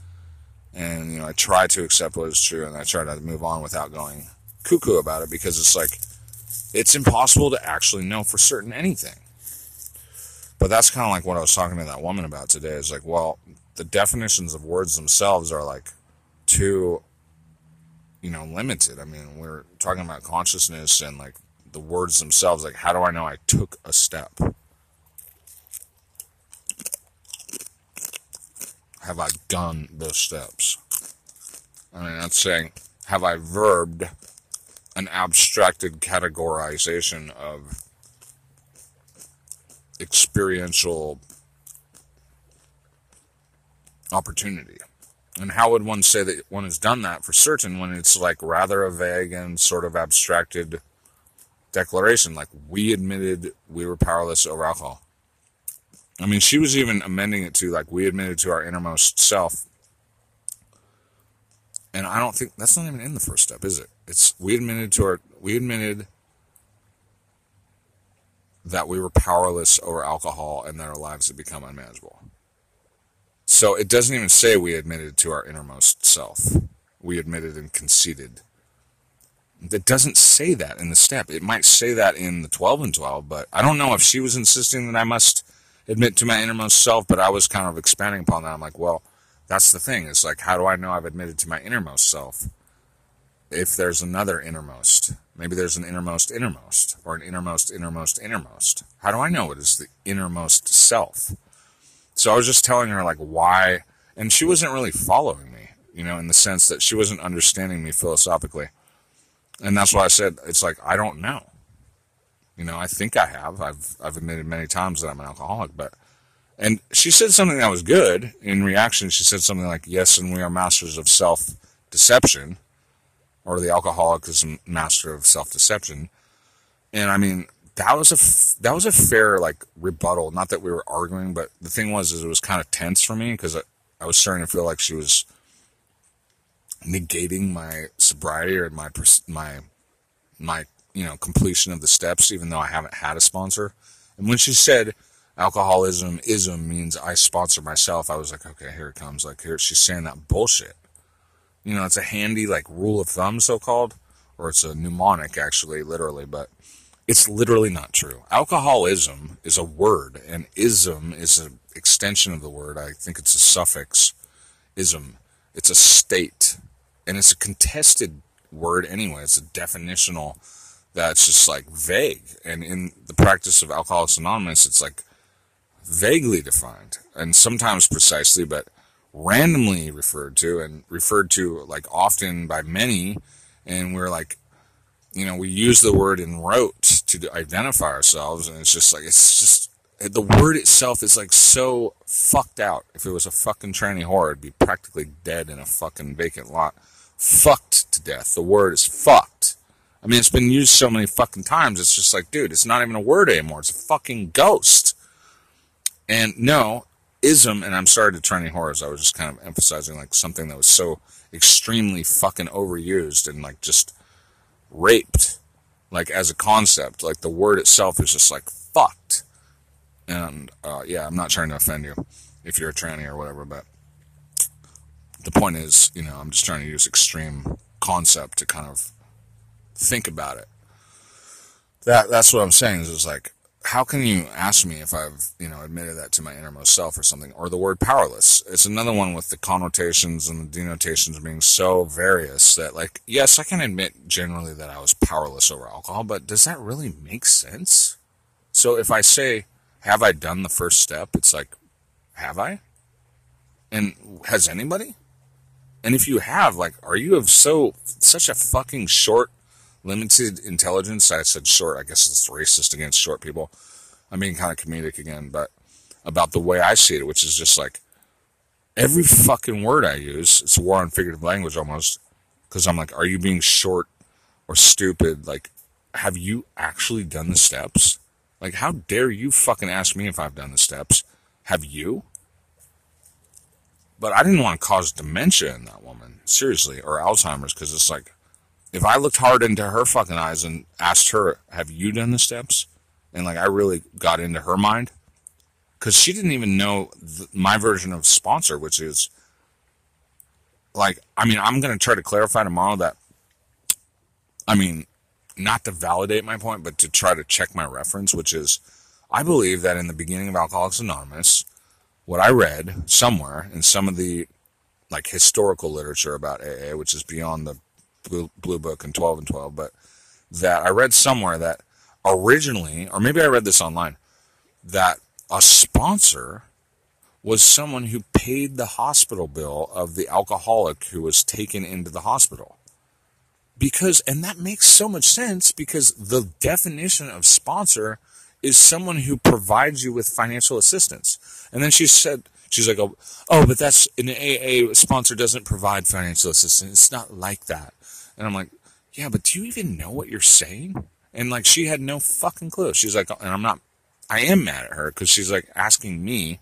and you know I try to accept what is true, and I try to move on without going cuckoo about it because it's like it's impossible to actually know for certain anything. But that's kind of like what I was talking to that woman about today. Is like, well, the definitions of words themselves are like too you know limited. I mean we're talking about consciousness and like the words themselves. Like how do i know i took a step? Have i done those steps? I mean that's saying have i verbed an abstracted categorization of experiential opportunity. And how would one say that one has done that for certain when it's like rather a vague and sort of abstracted declaration? Like, we admitted we were powerless over alcohol. I mean, she was even amending it to like, we admitted to our innermost self. And I don't think that's not even in the first step, is it? It's we admitted to our, we admitted that we were powerless over alcohol and that our lives had become unmanageable. So it doesn't even say we admitted to our innermost self. We admitted and conceded. That doesn't say that in the step. It might say that in the 12 and 12, but I don't know if she was insisting that I must admit to my innermost self, but I was kind of expanding upon that. I'm like, well, that's the thing. It's like, how do I know I've admitted to my innermost self? If there's another innermost, maybe there's an innermost innermost, or an innermost innermost innermost. How do I know it is the innermost self? So I was just telling her like why, and she wasn't really following me, you know, in the sense that she wasn't understanding me philosophically. And that's why I said it's like I don't know. You know, I think I have. I've I've admitted many times that I'm an alcoholic, but and she said something that was good. In reaction, she said something like, "Yes, and we are masters of self deception." Or the alcoholic is a master of self deception. And I mean, that was a that was a fair like rebuttal. Not that we were arguing, but the thing was, is it was kind of tense for me because I, I was starting to feel like she was negating my sobriety or my my my you know completion of the steps, even though I haven't had a sponsor. And when she said alcoholism ism means I sponsor myself, I was like, okay, here it comes. Like here she's saying that bullshit. You know, it's a handy like rule of thumb, so called, or it's a mnemonic actually, literally, but it's literally not true. Alcoholism is a word, and ism is an extension of the word. I think it's a suffix, ism. It's a state, and it's a contested word anyway. It's a definitional that's just like vague. And in the practice of Alcoholics Anonymous, it's like vaguely defined and sometimes precisely, but randomly referred to and referred to like often by many. And we're like, you know, we use the word in rote to identify ourselves, and it's just like it's just the word itself is like so fucked out. If it was a fucking tranny whore, it'd be practically dead in a fucking vacant lot, fucked to death. The word is fucked. I mean, it's been used so many fucking times. It's just like, dude, it's not even a word anymore. It's a fucking ghost. And no, ism, and I'm sorry to tranny whores. I was just kind of emphasizing like something that was so extremely fucking overused and like just raped, like as a concept. Like the word itself is just like fucked. And uh, yeah, I'm not trying to offend you if you're a tranny or whatever, but the point is, you know, I'm just trying to use extreme concept to kind of think about it. That that's what I'm saying is, is like how can you ask me if I've, you know, admitted that to my innermost self or something? Or the word powerless. It's another one with the connotations and the denotations being so various that, like, yes, I can admit generally that I was powerless over alcohol, but does that really make sense? So if I say, have I done the first step? It's like, have I? And has anybody? And if you have, like, are you of so, such a fucking short limited intelligence. I said short. I guess it's racist against short people. I'm being kind of comedic again, but about the way I see it, which is just like every fucking word I use, it's a war on figurative language almost. Because I'm like, are you being short or stupid? Like, have you actually done the steps? Like, how dare you fucking ask me if I've done the steps? Have you? But I didn't want to cause dementia in that woman, seriously, or Alzheimer's, because it's like, if I looked hard into her fucking eyes and asked her, "Have you done the steps?" and like I really got into her mind because she didn't even know th- my version of sponsor, which is like, I mean, I'm gonna try to clarify tomorrow that, I mean, not to validate my point, but to try to check my reference, which is, I believe that in the beginning of Alcoholics Anonymous, what I read somewhere in some of the like historical literature about AA, which is beyond the Blue, Blue Book and 12 and 12, but that I read somewhere that originally, or maybe I read this online, that a sponsor was someone who paid the hospital bill of the alcoholic who was taken into the hospital. because, and that makes so much sense because the definition of sponsor is someone who provides you with financial assistance. And then she said, she's like, oh, oh, but that's an AA sponsor doesn't provide financial assistance. It's not like that. And I'm like, yeah, but do you even know what you're saying? And like, she had no fucking clue. She's like, and I'm not, I am mad at her because she's like asking me.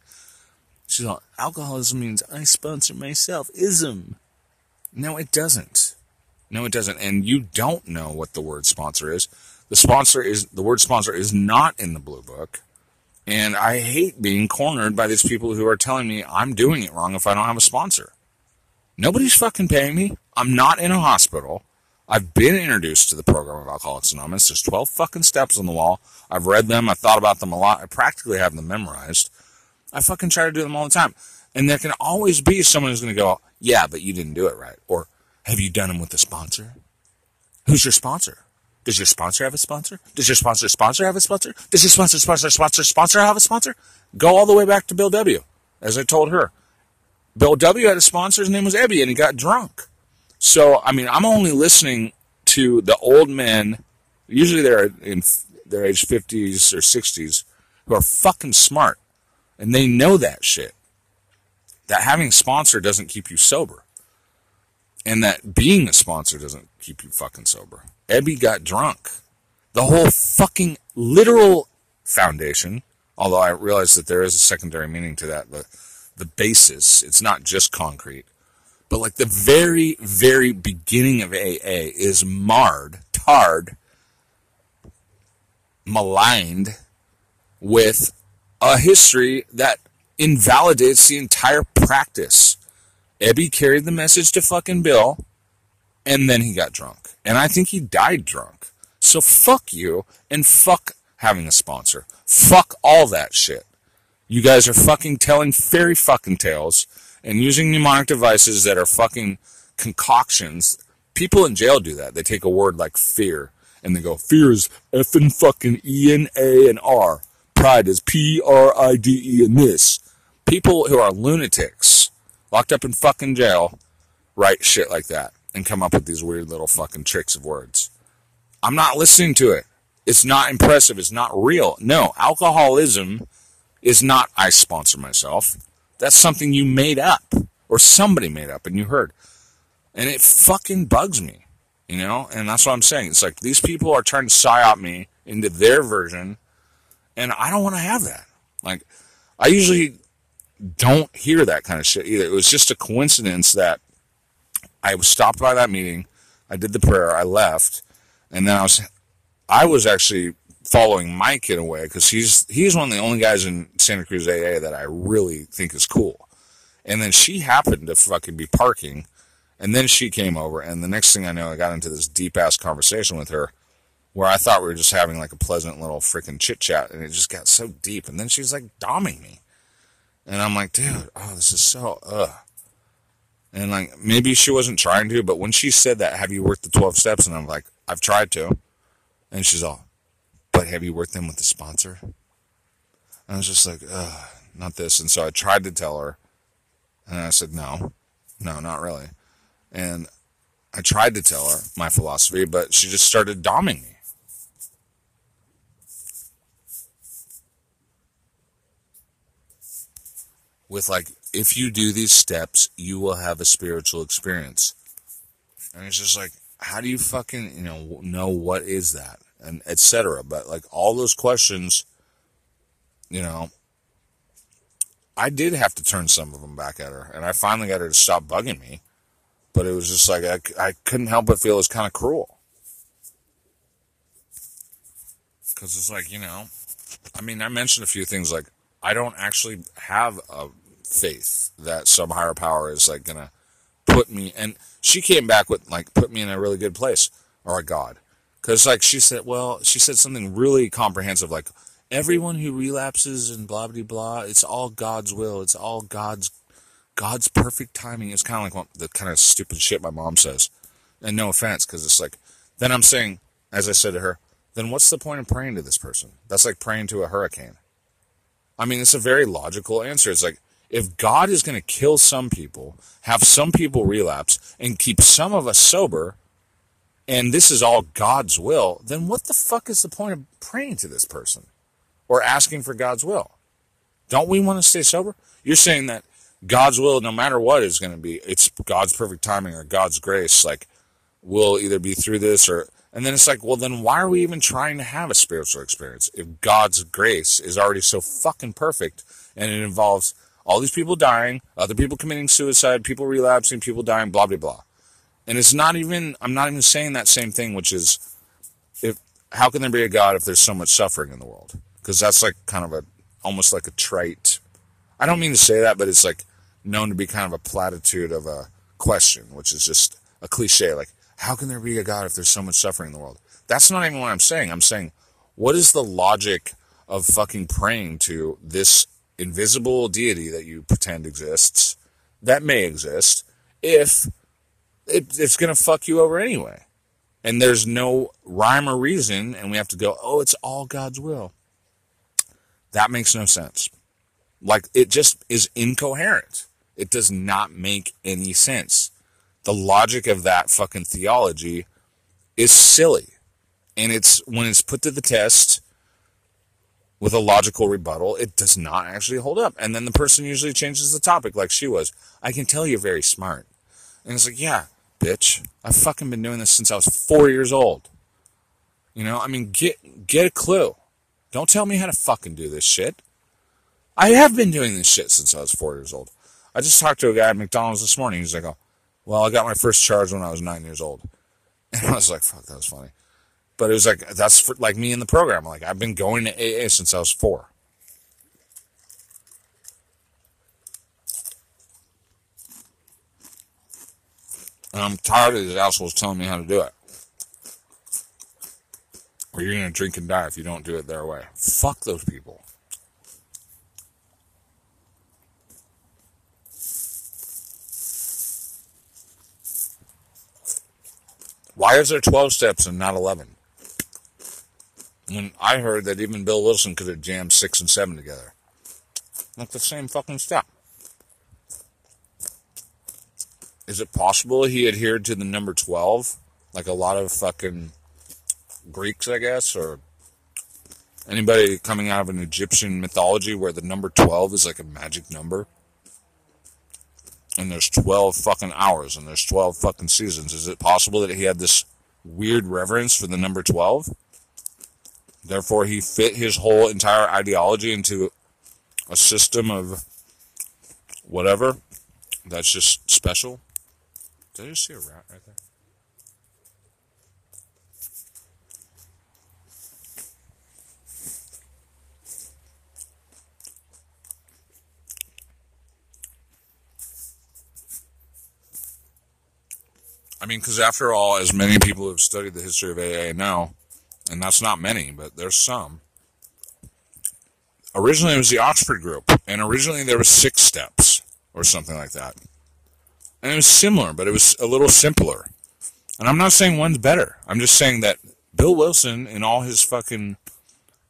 She's like, alcoholism means I sponsor myself. Ism. No, it doesn't. No, it doesn't. And you don't know what the word sponsor is. The sponsor is, the word sponsor is not in the blue book. And I hate being cornered by these people who are telling me I'm doing it wrong if I don't have a sponsor. Nobody's fucking paying me. I'm not in a hospital. I've been introduced to the program of Alcoholics Anonymous. There's 12 fucking steps on the wall. I've read them. I've thought about them a lot. I practically have them memorized. I fucking try to do them all the time. And there can always be someone who's going to go, yeah, but you didn't do it right. Or, have you done them with a sponsor? Who's your sponsor? Does your sponsor have a sponsor? Does your sponsor sponsor have a sponsor? Does your sponsor sponsor sponsor sponsor have a sponsor? Go all the way back to Bill W. As I told her, Bill W. had a sponsor. His name was Ebby, and he got drunk. So I mean, I'm only listening to the old men. Usually they're in their age 50s or 60s who are fucking smart, and they know that shit. That having a sponsor doesn't keep you sober, and that being a sponsor doesn't keep you fucking sober. Ebby got drunk. The whole fucking literal foundation, although I realize that there is a secondary meaning to that, the, the basis, it's not just concrete, but like the very, very beginning of AA is marred, tarred, maligned with a history that invalidates the entire practice. Ebby carried the message to fucking Bill, and then he got drunk. And I think he died drunk. So fuck you and fuck having a sponsor. Fuck all that shit. You guys are fucking telling fairy fucking tales and using mnemonic devices that are fucking concoctions. People in jail do that. They take a word like fear and they go, fear is F and fucking E and A and R. Pride is P R I D E and this. People who are lunatics, locked up in fucking jail, write shit like that and come up with these weird little fucking tricks of words. I'm not listening to it. It's not impressive. It's not real. No, alcoholism is not I sponsor myself. That's something you made up or somebody made up and you heard. And it fucking bugs me, you know? And that's what I'm saying. It's like these people are trying to psyop me into their version and I don't want to have that. Like, I usually don't hear that kind of shit either. It was just a coincidence that I was stopped by that meeting. I did the prayer. I left, and then I was, I was actually following Mike in a way because he's he's one of the only guys in Santa Cruz AA that I really think is cool. And then she happened to fucking be parking, and then she came over, and the next thing I know, I got into this deep ass conversation with her, where I thought we were just having like a pleasant little freaking chit chat, and it just got so deep. And then she's like doming me, and I'm like, dude, oh, this is so ugh. And like maybe she wasn't trying to, but when she said that, have you worked the 12 steps? And I'm like, I've tried to. And she's all, but have you worked them with the sponsor? And I was just like, not this. And so I tried to tell her. And I said, no, no, not really. And I tried to tell her my philosophy, but she just started doming me. With like if you do these steps, you will have a spiritual experience. And it's just like, how do you fucking, you know, know what is that? And etc. But like all those questions, you know, I did have to turn some of them back at her. And I finally got her to stop bugging me. But it was just like, I, I couldn't help but feel it was kind of cruel. Because it's like, you know, I mean, I mentioned a few things like, I don't actually have a faith that some higher power is like gonna put me and she came back with like put me in a really good place or a god because like she said well she said something really comprehensive like everyone who relapses and blah blah blah it's all god's will. It's all god's god's perfect timing. It's kind of like the kind of stupid shit my mom says. And no offense because it's like then i'm saying as i said to her then what's the point of praying to this person? That's like praying to a hurricane. I mean it's a very logical answer. It's like if God is going to kill some people, have some people relapse, and keep some of us sober, and this is all God's will, then what the fuck is the point of praying to this person or asking for God's will? Don't we want to stay sober? You're saying that God's will, no matter what, is going to be, it's God's perfect timing or God's grace, like, we'll either be through this or, and then it's like, well, then why are we even trying to have a spiritual experience if God's grace is already so fucking perfect and it involves all these people dying, other people committing suicide, people relapsing, people dying, blah, blah, blah. And it's not even, I'm not even saying that same thing, which is, if, how can there be a God if there's so much suffering in the world? Because that's like kind of a, almost like a trite, I don't mean to say that, but it's like known to be kind of a platitude of a question, which is just a cliche. Like, how can there be a God if there's so much suffering in the world? That's not even what I'm saying. I'm saying, what is the logic of fucking praying to this invisible deity that you pretend exists, that may exist, if it, it's going to fuck you over anyway. And there's no rhyme or reason, and we have to go, oh, it's all God's will. That makes no sense. Like, it just is incoherent. It does not make any sense. The logic of that fucking theology is silly. And it's, when it's put to the test, with a logical rebuttal, it does not actually hold up. And then the person usually changes the topic like she was. I can tell you're very smart. And it's like, yeah, bitch. I've fucking been doing this since I was four years old. You know, I mean, get, get a clue. Don't tell me how to fucking do this shit. I have been doing this shit since I was four years old. I just talked to a guy at McDonald's this morning. He's like, oh, well, I got my first charge when I was nine years old. And I was like, fuck, that was funny. But it was like, that's for, like me in the program. Like, I've been going to AA since I was four. And I'm tired of these assholes telling me how to do it. Or you're going to drink and die if you don't do it their way. Fuck those people. Why is there 12 steps and not 11? When I heard that even Bill Wilson could have jammed six and seven together. Like the same fucking step. Is it possible he adhered to the number 12? Like a lot of fucking Greeks, I guess, or anybody coming out of an Egyptian mythology where the number 12 is like a magic number? And there's 12 fucking hours and there's 12 fucking seasons. Is it possible that he had this weird reverence for the number 12? Therefore, he fit his whole entire ideology into a system of whatever that's just special. Did I just see a rat right there? I mean, because after all, as many people who have studied the history of AA know, and that's not many, but there's some. Originally, it was the Oxford group, and originally there were six steps or something like that, and it was similar, but it was a little simpler. And I'm not saying one's better. I'm just saying that Bill Wilson, in all his fucking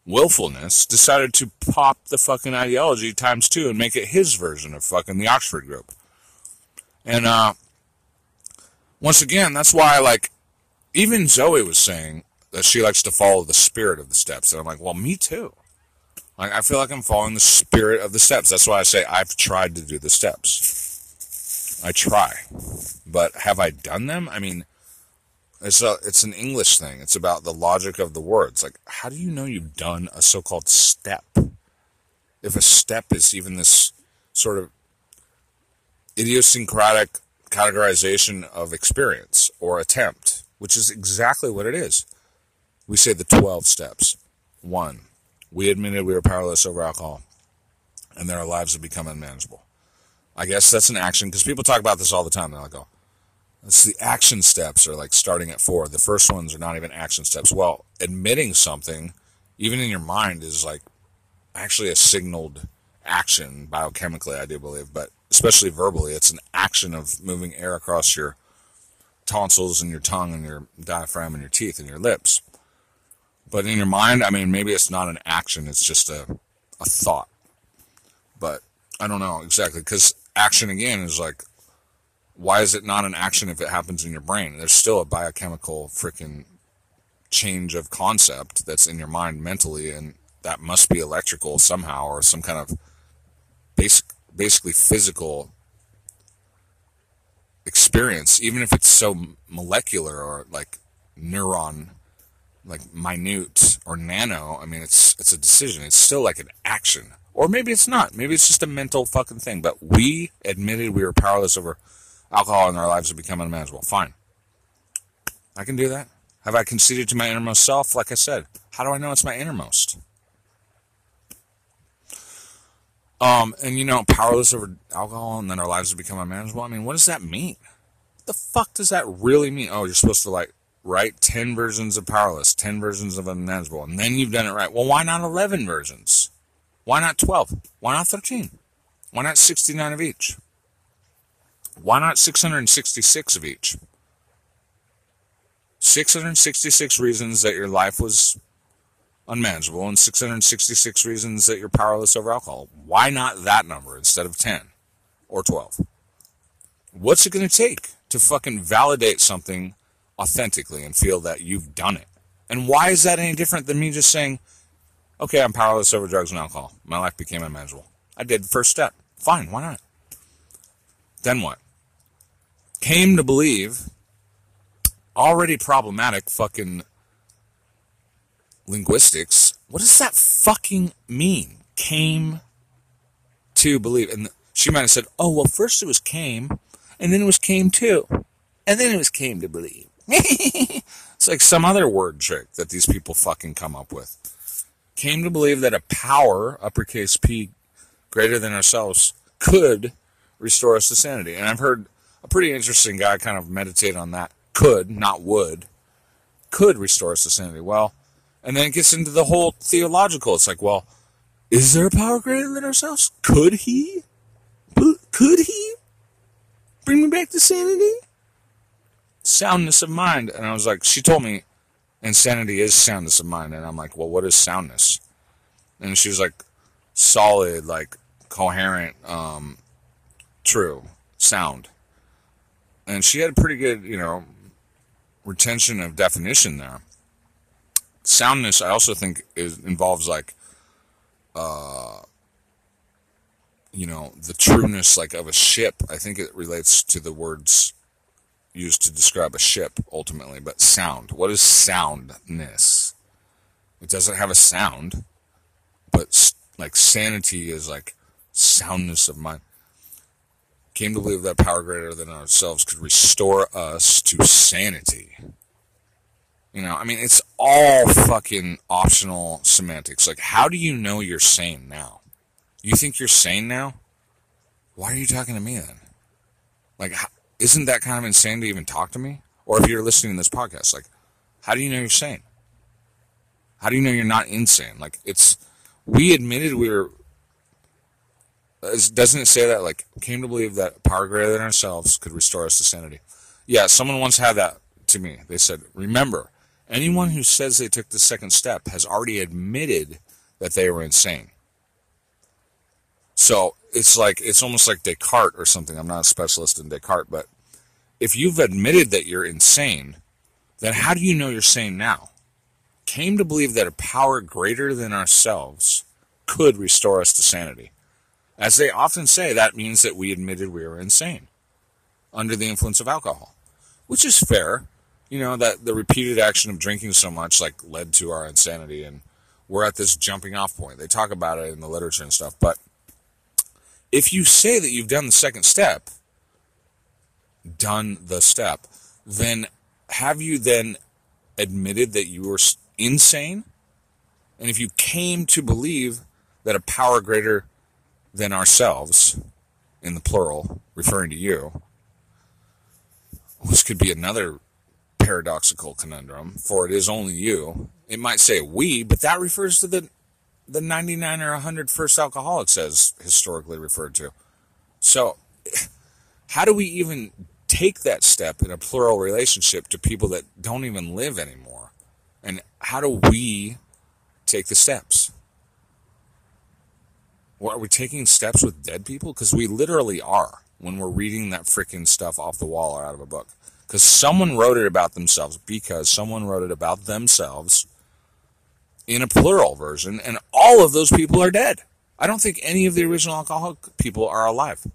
willfulness, decided to pop the fucking ideology times two and make it his version of fucking the Oxford group. And uh, once again, that's why, like, even Zoe was saying that she likes to follow the spirit of the steps. And I'm like, well, me too. Like, I feel like I'm following the spirit of the steps. That's why I say I've tried to do the steps. I try. But have I done them? I mean, it's a, it's an English thing. It's about the logic of the words. Like, how do you know you've done a so-called step? If a step is even this sort of idiosyncratic categorization of experience or attempt, which is exactly what it is we say the 12 steps. One, we admitted we were powerless over alcohol and that our lives have become unmanageable. I guess that's an action because people talk about this all the time. They're like, oh, it's the action steps are like starting at four. The first ones are not even action steps. Well, admitting something, even in your mind, is like actually a signaled action biochemically, I do believe, but especially verbally, it's an action of moving air across your tonsils and your tongue and your diaphragm and your teeth and your lips. But in your mind, I mean, maybe it's not an action, it's just a, a thought. But I don't know exactly, because action again is like Why is it not an action if it happens in your brain? There's still a biochemical freaking change of concept that's in your mind mentally, and that must be electrical somehow or some kind of basic, basically physical experience, even if it's so molecular or like neuron, like minute or nano. I mean, it's it's a decision. It's still like an action, or maybe it's not. Maybe it's just a mental fucking thing. But we admitted we were powerless over alcohol, and our lives have become unmanageable. Fine, I can do that. Have I conceded to my innermost self? Like I said, how do I know it's my innermost? Um, and you know, powerless over alcohol and then our lives have become unmanageable. I mean, what does that mean? What the fuck does that really mean? Oh, you're supposed to like write 10 versions of powerless, 10 versions of unmanageable, and then you've done it right. Well, why not 11 versions? Why not 12? Why not 13? Why not 69 of each? Why not 666 of each? 666 reasons that your life was unmanageable and 666 reasons that you're powerless over alcohol. Why not that number instead of 10 or 12? What's it going to take to fucking validate something authentically and feel that you've done it? And why is that any different than me just saying, okay, I'm powerless over drugs and alcohol. My life became unmanageable. I did the first step. Fine, why not? Then what? Came to believe already problematic fucking linguistics. What does that fucking mean? Came to believe. And she might have said, oh, well, first it was came, and then it was came to, and then it was came to believe. it's like some other word trick that these people fucking come up with. Came to believe that a power, uppercase P, greater than ourselves, could restore us to sanity. And I've heard a pretty interesting guy kind of meditate on that. Could, not would, could restore us to sanity. Well, and then it gets into the whole theological. It's like, well, is there a power greater than ourselves? Could he? Could he bring me back to sanity? Soundness of mind. And I was like, she told me insanity is soundness of mind. And I'm like, well, what is soundness? And she was like, solid, like coherent, um, true, sound. And she had a pretty good, you know, retention of definition there soundness I also think is involves like uh you know the trueness like of a ship I think it relates to the words used to describe a ship ultimately but sound what is soundness it doesn't have a sound but like sanity is like soundness of mind came to believe that power greater than ourselves could restore us to sanity you know, I mean, it's all fucking optional semantics. Like, how do you know you're sane now? You think you're sane now? Why are you talking to me then? Like, isn't that kind of insane to even talk to me? Or if you're listening to this podcast, like, how do you know you're sane? How do you know you're not insane? Like, it's, we admitted we were, doesn't it say that, like, came to believe that power greater than ourselves could restore us to sanity? Yeah, someone once had that to me. They said, remember, Anyone who says they took the second step has already admitted that they were insane. So it's like it's almost like Descartes or something. I'm not a specialist in Descartes, but if you've admitted that you're insane, then how do you know you're sane now? Came to believe that a power greater than ourselves could restore us to sanity. As they often say, that means that we admitted we were insane under the influence of alcohol, which is fair you know that the repeated action of drinking so much like led to our insanity and we're at this jumping off point they talk about it in the literature and stuff but if you say that you've done the second step done the step then have you then admitted that you were insane and if you came to believe that a power greater than ourselves in the plural referring to you this could be another paradoxical conundrum, for it is only you. It might say we, but that refers to the the 99 or 100 first alcoholics as historically referred to. So, how do we even take that step in a plural relationship to people that don't even live anymore? And how do we take the steps? Well, are we taking steps with dead people? Because we literally are. when we're reading that freaking stuff off the wall or out of a book. Because someone wrote it about themselves, because someone wrote it about themselves in a plural version, and all of those people are dead. I don't think any of the original alcoholic people are alive.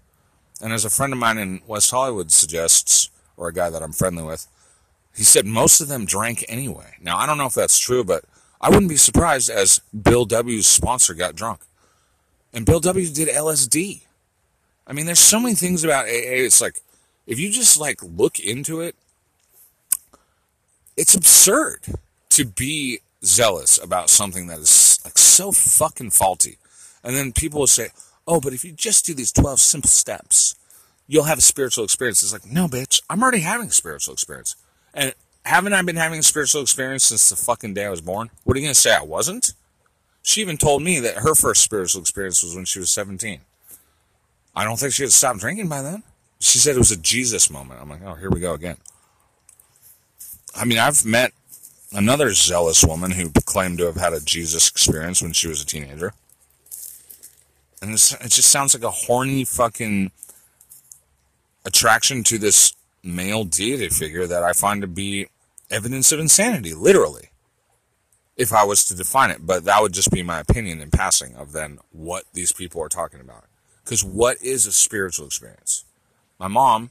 And as a friend of mine in West Hollywood suggests, or a guy that I'm friendly with, he said most of them drank anyway. Now, I don't know if that's true, but I wouldn't be surprised as Bill W.'s sponsor got drunk. And Bill W. did LSD. I mean, there's so many things about AA. It's like, if you just like look into it, it's absurd to be zealous about something that is like so fucking faulty. And then people will say, oh, but if you just do these 12 simple steps, you'll have a spiritual experience. It's like, no, bitch, I'm already having a spiritual experience. And haven't I been having a spiritual experience since the fucking day I was born? What are you going to say? I wasn't? She even told me that her first spiritual experience was when she was 17. I don't think she had stopped drinking by then. She said it was a Jesus moment. I'm like, oh, here we go again. I mean, I've met another zealous woman who claimed to have had a Jesus experience when she was a teenager. And it just sounds like a horny fucking attraction to this male deity figure that I find to be evidence of insanity, literally. If I was to define it, but that would just be my opinion in passing of then what these people are talking about. Because what is a spiritual experience? My mom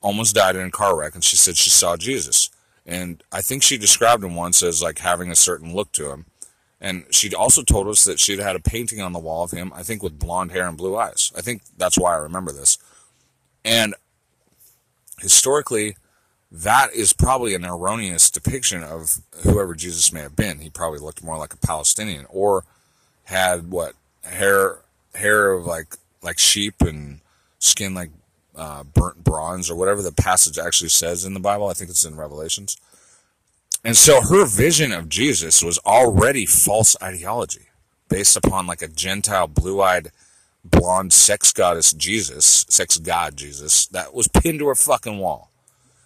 almost died in a car wreck and she said she saw Jesus. And I think she described him once as like having a certain look to him. And she also told us that she'd had a painting on the wall of him, I think with blonde hair and blue eyes. I think that's why I remember this. And historically, that is probably an erroneous depiction of whoever Jesus may have been. He probably looked more like a Palestinian or had what hair hair of like like sheep and skin like uh, burnt bronze or whatever the passage actually says in the Bible. I think it's in Revelations. And so her vision of Jesus was already false ideology based upon like a Gentile blue eyed blonde sex goddess Jesus, sex god Jesus, that was pinned to her fucking wall.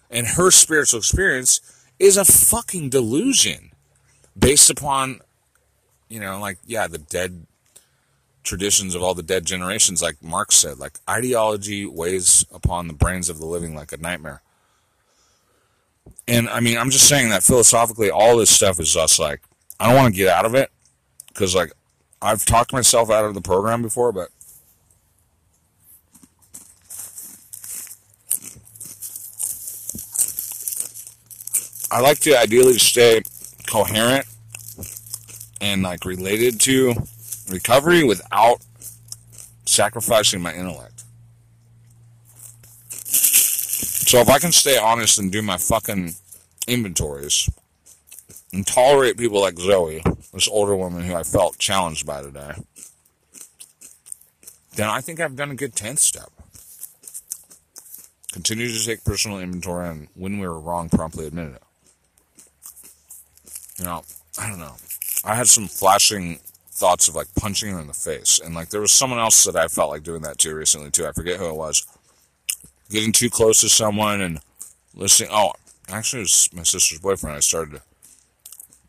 And her spiritual experience is a fucking delusion based upon, you know, like, yeah, the dead traditions of all the dead generations, like Marx said, like ideology weighs upon the brains of the living like a nightmare. And I mean, I'm just saying that philosophically, all this stuff is just like, I don't want to get out of it because, like, I've talked myself out of the program before, but I like to ideally stay coherent and like related to recovery without sacrificing my intellect. So if I can stay honest and do my fucking inventories and tolerate people like Zoe, this older woman who I felt challenged by today, then I think I've done a good 10th step. Continue to take personal inventory and when we were wrong, promptly admit it. You know, I don't know. I had some flashing thoughts of like punching her in the face. And like there was someone else that I felt like doing that to recently too. I forget who it was. Getting too close to someone and listening. Oh, actually, it was my sister's boyfriend. I started to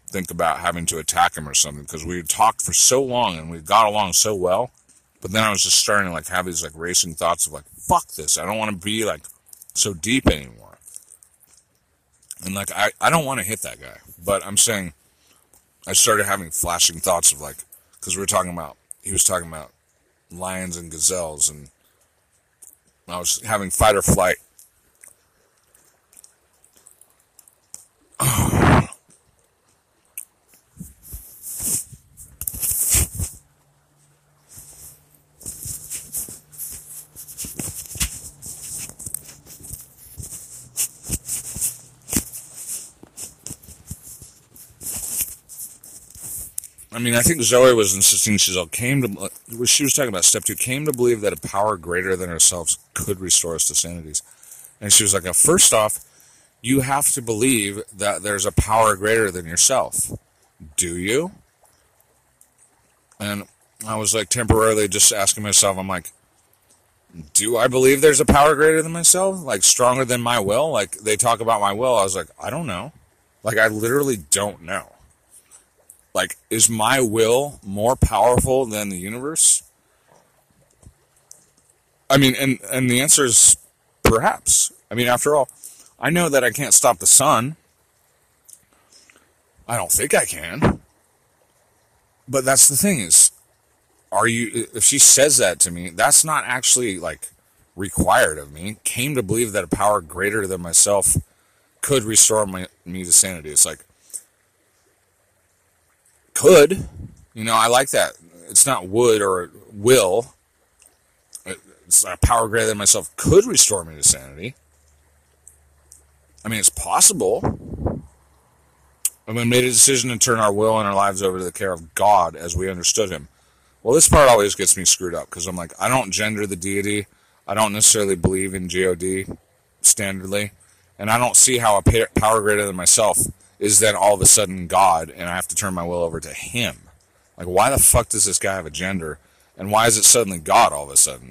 think about having to attack him or something because we had talked for so long and we got along so well. But then I was just starting to like have these like racing thoughts of like, fuck this. I don't want to be like so deep anymore. And like, I, I don't want to hit that guy. But I'm saying, I started having flashing thoughts of like, because we were talking about he was talking about lions and gazelles, and I was having fight or flight. I mean, I think Zoe was insisting she's all came to. Uh, she was talking about step two. Came to believe that a power greater than ourselves could restore us to sanities, and she was like, first off, you have to believe that there's a power greater than yourself. Do you? And I was like temporarily just asking myself, I'm like, do I believe there's a power greater than myself? Like stronger than my will? Like they talk about my will. I was like, I don't know. Like I literally don't know. Like, is my will more powerful than the universe? I mean, and and the answer is perhaps. I mean, after all, I know that I can't stop the sun. I don't think I can. But that's the thing is, are you? If she says that to me, that's not actually like required of me. Came to believe that a power greater than myself could restore my, me to sanity. It's like could, you know, I like that. It's not would or will. It's a power greater than myself could restore me to sanity. I mean, it's possible. And we made a decision to turn our will and our lives over to the care of God as we understood Him. Well, this part always gets me screwed up because I'm like, I don't gender the deity. I don't necessarily believe in God standardly. And I don't see how a power greater than myself is then all of a sudden God and I have to turn my will over to Him. Like, why the fuck does this guy have a gender? And why is it suddenly God all of a sudden?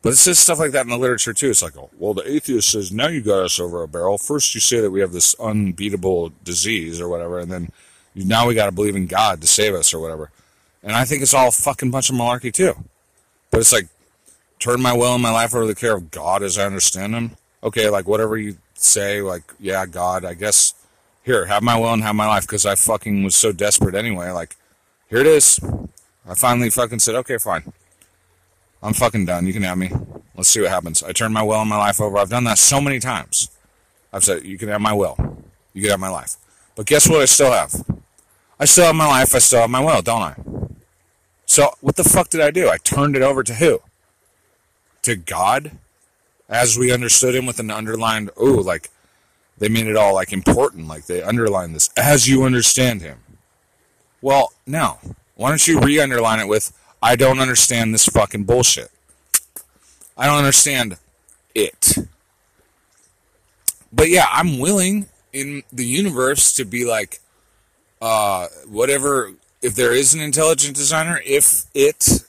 But it says stuff like that in the literature too. It's like, oh, well, the atheist says, now you got us over a barrel. First, you say that we have this unbeatable disease or whatever, and then now we got to believe in God to save us or whatever. And I think it's all a fucking bunch of malarkey too. But it's like, turn my will and my life over to the care of God as I understand Him. Okay, like whatever you say, like, yeah, God, I guess, here, have my will and have my life because I fucking was so desperate anyway. Like, here it is. I finally fucking said, okay, fine. I'm fucking done. You can have me. Let's see what happens. I turned my will and my life over. I've done that so many times. I've said, you can have my will. You can have my life. But guess what I still have? I still have my life. I still have my will, don't I? So what the fuck did I do? I turned it over to who? To God? As we understood him with an underlined, oh, like they made it all like important. Like they underlined this. As you understand him. Well, now, Why don't you re underline it with, I don't understand this fucking bullshit. I don't understand it. But yeah, I'm willing in the universe to be like, uh, whatever, if there is an intelligent designer, if it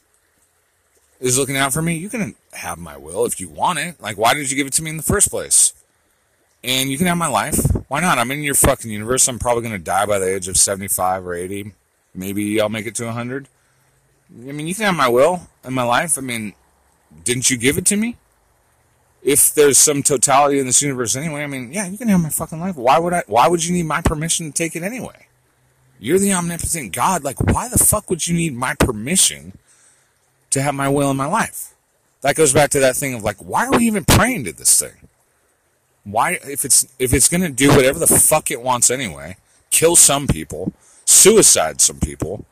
is looking out for me, you can have my will if you want it. Like, why did you give it to me in the first place? And you can have my life. Why not? I'm in your fucking universe. I'm probably going to die by the age of 75 or 80. Maybe I'll make it to 100. I mean, you can have my will and my life. I mean, didn't you give it to me? If there's some totality in this universe anyway, I mean, yeah, you can have my fucking life. Why would I? Why would you need my permission to take it anyway? You're the omnipotent God. Like, why the fuck would you need my permission to have my will in my life? That goes back to that thing of like, why are we even praying to this thing? Why, if it's if it's gonna do whatever the fuck it wants anyway, kill some people, suicide some people,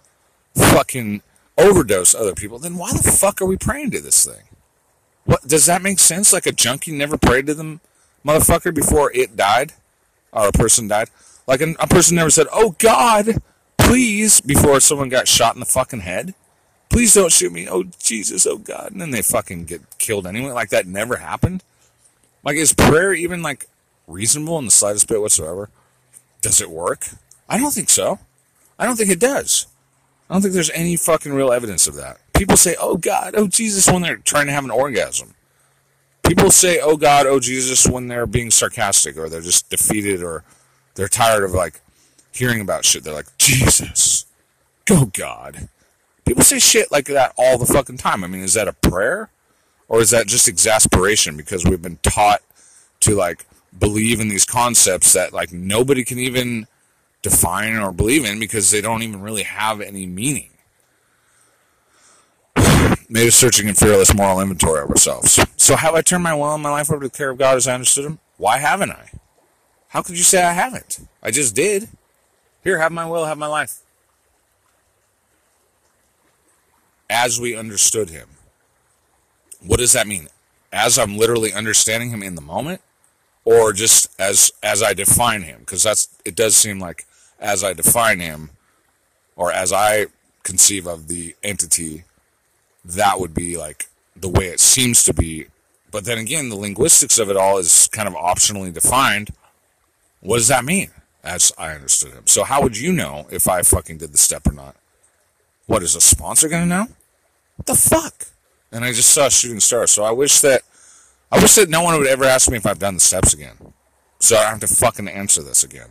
fucking overdose other people, then why the fuck are we praying to this thing? What does that make sense? Like a junkie never prayed to them, motherfucker, before it died, or a person died. Like a, a person never said, "Oh God, please," before someone got shot in the fucking head. Please don't shoot me. Oh Jesus, oh God, and then they fucking get killed anyway. Like that never happened. Like is prayer even like reasonable in the slightest bit whatsoever? Does it work? I don't think so. I don't think it does. I don't think there's any fucking real evidence of that. People say, oh God, oh Jesus, when they're trying to have an orgasm. People say, oh God, oh Jesus, when they're being sarcastic or they're just defeated or they're tired of like hearing about shit. They're like, Jesus, go God. People say shit like that all the fucking time. I mean, is that a prayer? Or is that just exasperation because we've been taught to like believe in these concepts that like nobody can even define or believe in because they don't even really have any meaning. A searching and fearless moral inventory of ourselves. So have I turned my will and my life over to the care of God as I understood him? Why haven't I? How could you say I haven't? I just did. Here, have my will, have my life. As we understood him. What does that mean? As I'm literally understanding him in the moment? Or just as as I define him? Because that's it does seem like as I define him, or as I conceive of the entity, that would be like the way it seems to be. But then again, the linguistics of it all is kind of optionally defined. What does that mean? As I understood him. So how would you know if I fucking did the step or not? What is a sponsor gonna know? What the fuck? And I just saw shooting stars. So I wish that I wish that no one would ever ask me if I've done the steps again. So I don't have to fucking answer this again.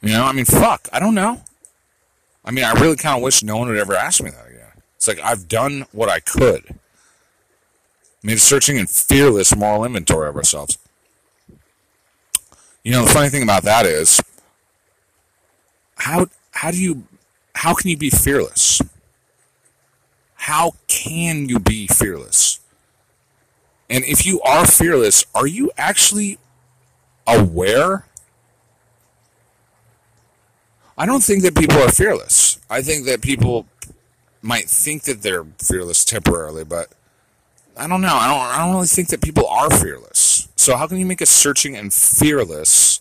You know, I mean, fuck, I don't know. I mean, I really kind of wish no one would ever ask me that again. It's like I've done what I could. made a searching and fearless moral inventory of ourselves. You know, the funny thing about that is, how how do you how can you be fearless? How can you be fearless? And if you are fearless, are you actually aware? I don't think that people are fearless. I think that people might think that they're fearless temporarily, but I don't know. I don't. I don't really think that people are fearless. So how can you make a searching and fearless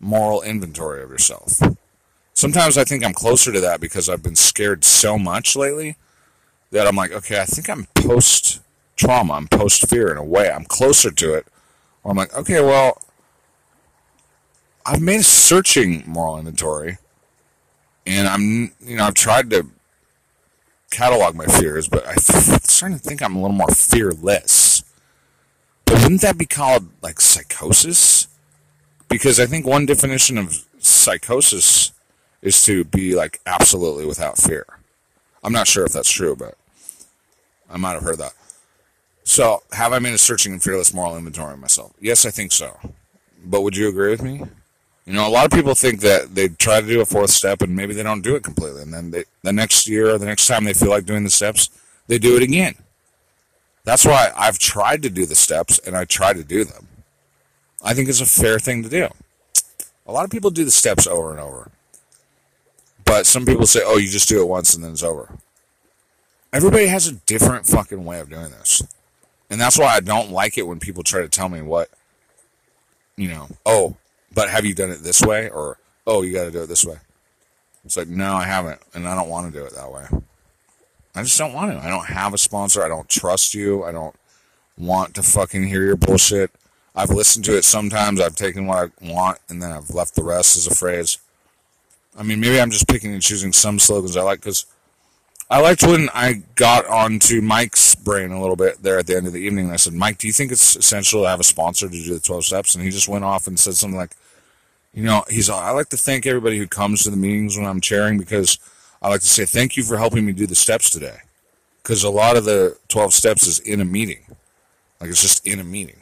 moral inventory of yourself? Sometimes I think I'm closer to that because I've been scared so much lately that I'm like, okay, I think I'm post trauma, I'm post fear in a way. I'm closer to it. I'm like, okay, well, I've made a searching moral inventory, and I'm, you know, I've tried to catalog my fears, but I'm starting to think I'm a little more fearless. But wouldn't that be called like psychosis? Because I think one definition of psychosis is to be like absolutely without fear. I'm not sure if that's true, but I might have heard that. So, have I made a searching and fearless moral inventory of myself? Yes, I think so. But would you agree with me? You know, a lot of people think that they try to do a fourth step and maybe they don't do it completely. And then they, the next year or the next time they feel like doing the steps, they do it again. That's why I've tried to do the steps and I try to do them. I think it's a fair thing to do. A lot of people do the steps over and over. But some people say, oh, you just do it once and then it's over. Everybody has a different fucking way of doing this. And that's why I don't like it when people try to tell me what, you know, oh, but have you done it this way? Or, oh, you got to do it this way. It's like, no, I haven't. And I don't want to do it that way. I just don't want to. I don't have a sponsor. I don't trust you. I don't want to fucking hear your bullshit. I've listened to it sometimes. I've taken what I want and then I've left the rest as a phrase. I mean, maybe I'm just picking and choosing some slogans I like because I liked when I got onto Mike's brain a little bit there at the end of the evening. I said, Mike, do you think it's essential to have a sponsor to do the 12 steps? And he just went off and said something like, you know, he's I like to thank everybody who comes to the meetings when I'm chairing because I like to say thank you for helping me do the steps today. Because a lot of the 12 steps is in a meeting. Like it's just in a meeting.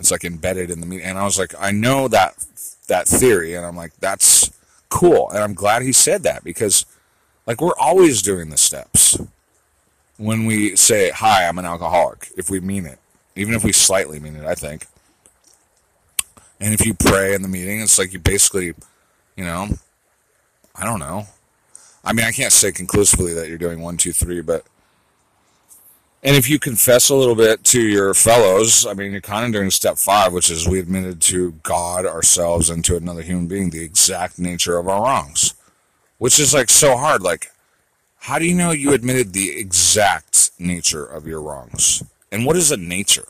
It's like embedded in the meeting. And I was like, I know that that theory. And I'm like, that's cool. And I'm glad he said that because like we're always doing the steps when we say, hi, I'm an alcoholic, if we mean it. Even if we slightly mean it, I think. And if you pray in the meeting, it's like you basically, you know, I don't know. I mean, I can't say conclusively that you're doing one, two, three, but. And if you confess a little bit to your fellows, I mean, you're kind of doing step five, which is we admitted to God, ourselves, and to another human being the exact nature of our wrongs, which is like so hard. Like, how do you know you admitted the exact nature of your wrongs? And what is a nature?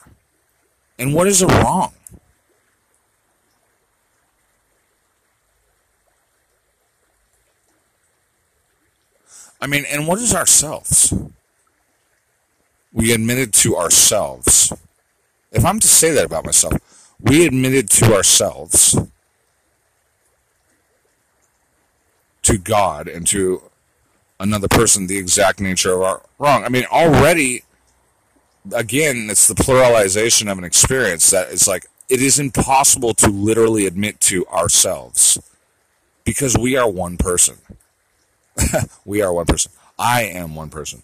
And what is a wrong? I mean, and what is ourselves? We admitted to ourselves. If I'm to say that about myself, we admitted to ourselves, to God, and to another person the exact nature of our wrong. I mean, already, again, it's the pluralization of an experience that it's like it is impossible to literally admit to ourselves because we are one person. we are one person. I am one person.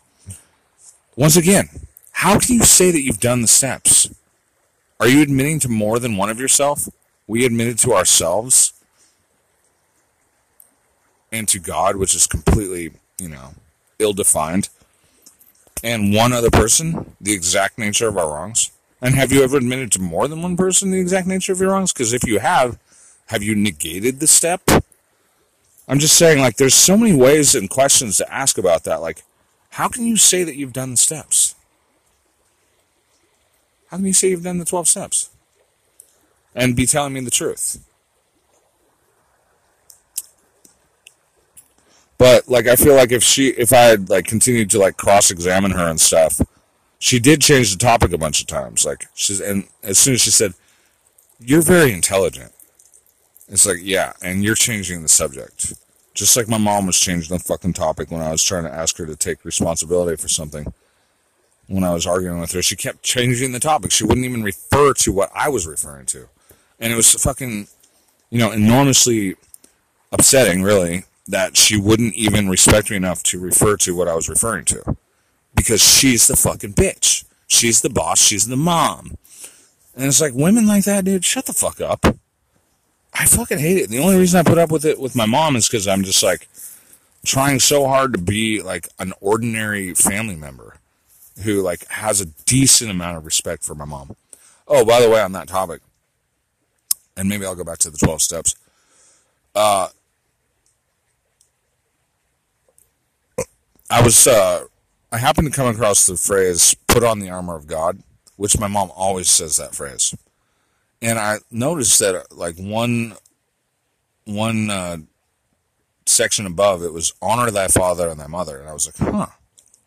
Once again, how can you say that you've done the steps? Are you admitting to more than one of yourself? We admitted to ourselves to God, which is completely, you know, ill defined, and one other person, the exact nature of our wrongs. And have you ever admitted to more than one person the exact nature of your wrongs? Because if you have, have you negated the step? I'm just saying, like, there's so many ways and questions to ask about that. Like, how can you say that you've done the steps? How can you say you've done the 12 steps? And be telling me the truth? But like I feel like if she if I had like continued to like cross examine her and stuff, she did change the topic a bunch of times. Like she's and as soon as she said, You're very intelligent it's like, yeah, and you're changing the subject. Just like my mom was changing the fucking topic when I was trying to ask her to take responsibility for something. when I was arguing with her. She kept changing the topic. She wouldn't even refer to what I was referring to. And it was fucking, you know, enormously upsetting, really, that she wouldn't even respect me enough to refer to what I was referring to. Because she's the fucking bitch. She's the boss. She's the mom. And it's like, women like that, dude, shut the fuck up. I fucking hate it. The only reason I put up with it with my mom is because I'm just like trying so hard to be like an ordinary family member who like has a decent amount of respect for my mom. Oh, by the way, on that topic, and maybe I'll go back to the 12 steps. Uh, I was, uh, I happened to come across the phrase, put on the armor of God, which my mom always says that phrase. And I noticed that, like, one, one, uh, section above, it was honor thy father and thy mother. And I was like, huh.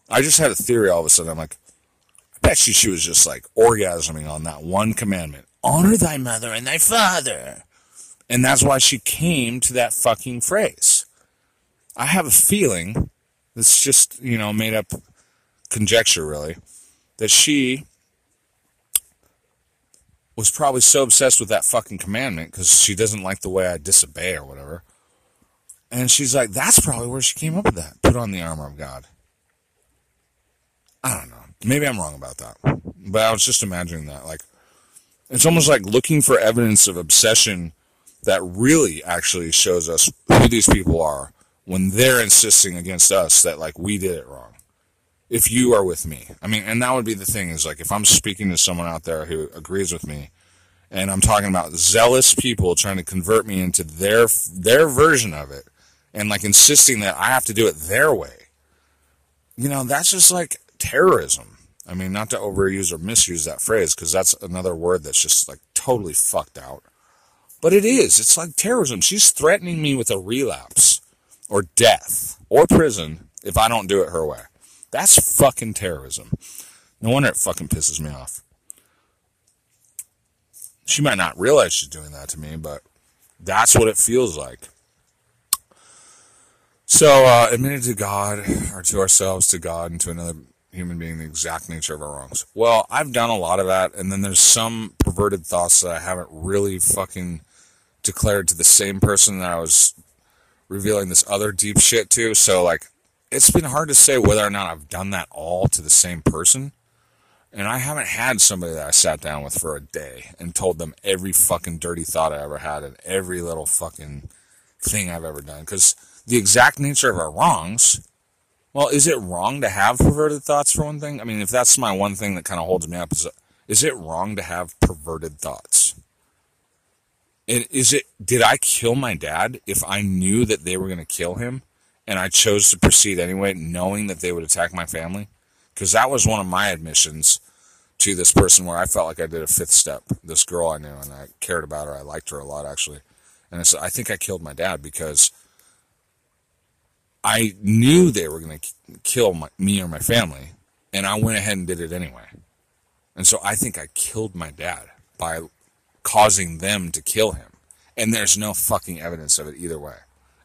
I just had a theory all of a sudden. I'm like, I bet you she was just like orgasming on that one commandment honor thy mother and thy father. And that's why she came to that fucking phrase. I have a feeling, it's just, you know, made up conjecture really, that she was probably so obsessed with that fucking commandment because she doesn't like the way I disobey or whatever. And she's like, that's probably where she came up with that. Put on the armor of God. I don't know. Maybe I'm wrong about that. But I was just imagining that. Like, it's almost like looking for evidence of obsession that really actually shows us who these people are when they're insisting against us that like we did it wrong. If you are with me, I mean, and that would be the thing is like if I'm speaking to someone out there who agrees with me, and I'm talking about zealous people trying to convert me into their their version of it, and like insisting that I have to do it their way. You know, that's just like terrorism. I mean, not to overuse or misuse that phrase because that's another word that's just like totally fucked out. But it is. It's like terrorism. She's threatening me with a relapse or death or prison if I don't do it her way. That's fucking terrorism. No wonder it fucking pisses me off. She might not realize she's doing that to me, but that's what it feels like. So, uh, admitting to God, or to ourselves, to God, and to another human being the exact nature of our wrongs. Well, I've done a lot of that, and then there's some perverted thoughts that I haven't really fucking declared to the same person that I was revealing this other deep shit too. So, like, it's been hard to say whether or not I've done that all to the same person. And I haven't had somebody that I sat down with for a day and told them every fucking dirty thought I ever had and every little fucking thing I've ever done. Because the exact nature of our wrongs well, is it wrong to have perverted thoughts for one thing? I mean, if that's my one thing that kind of holds me up, is, is it wrong to have perverted thoughts? And is it, did I kill my dad if I knew that they were going to kill him and I chose to proceed anyway, knowing that they would attack my family? Because that was one of my admissions to this person where I felt like I did a fifth step. This girl I knew and I cared about her. I liked her a lot, actually. And I said, I think I killed my dad because I knew they were going to kill my, me or my family, and I went ahead and did it anyway. And so I think I killed my dad by causing them to kill him. And there's no fucking evidence of it either way.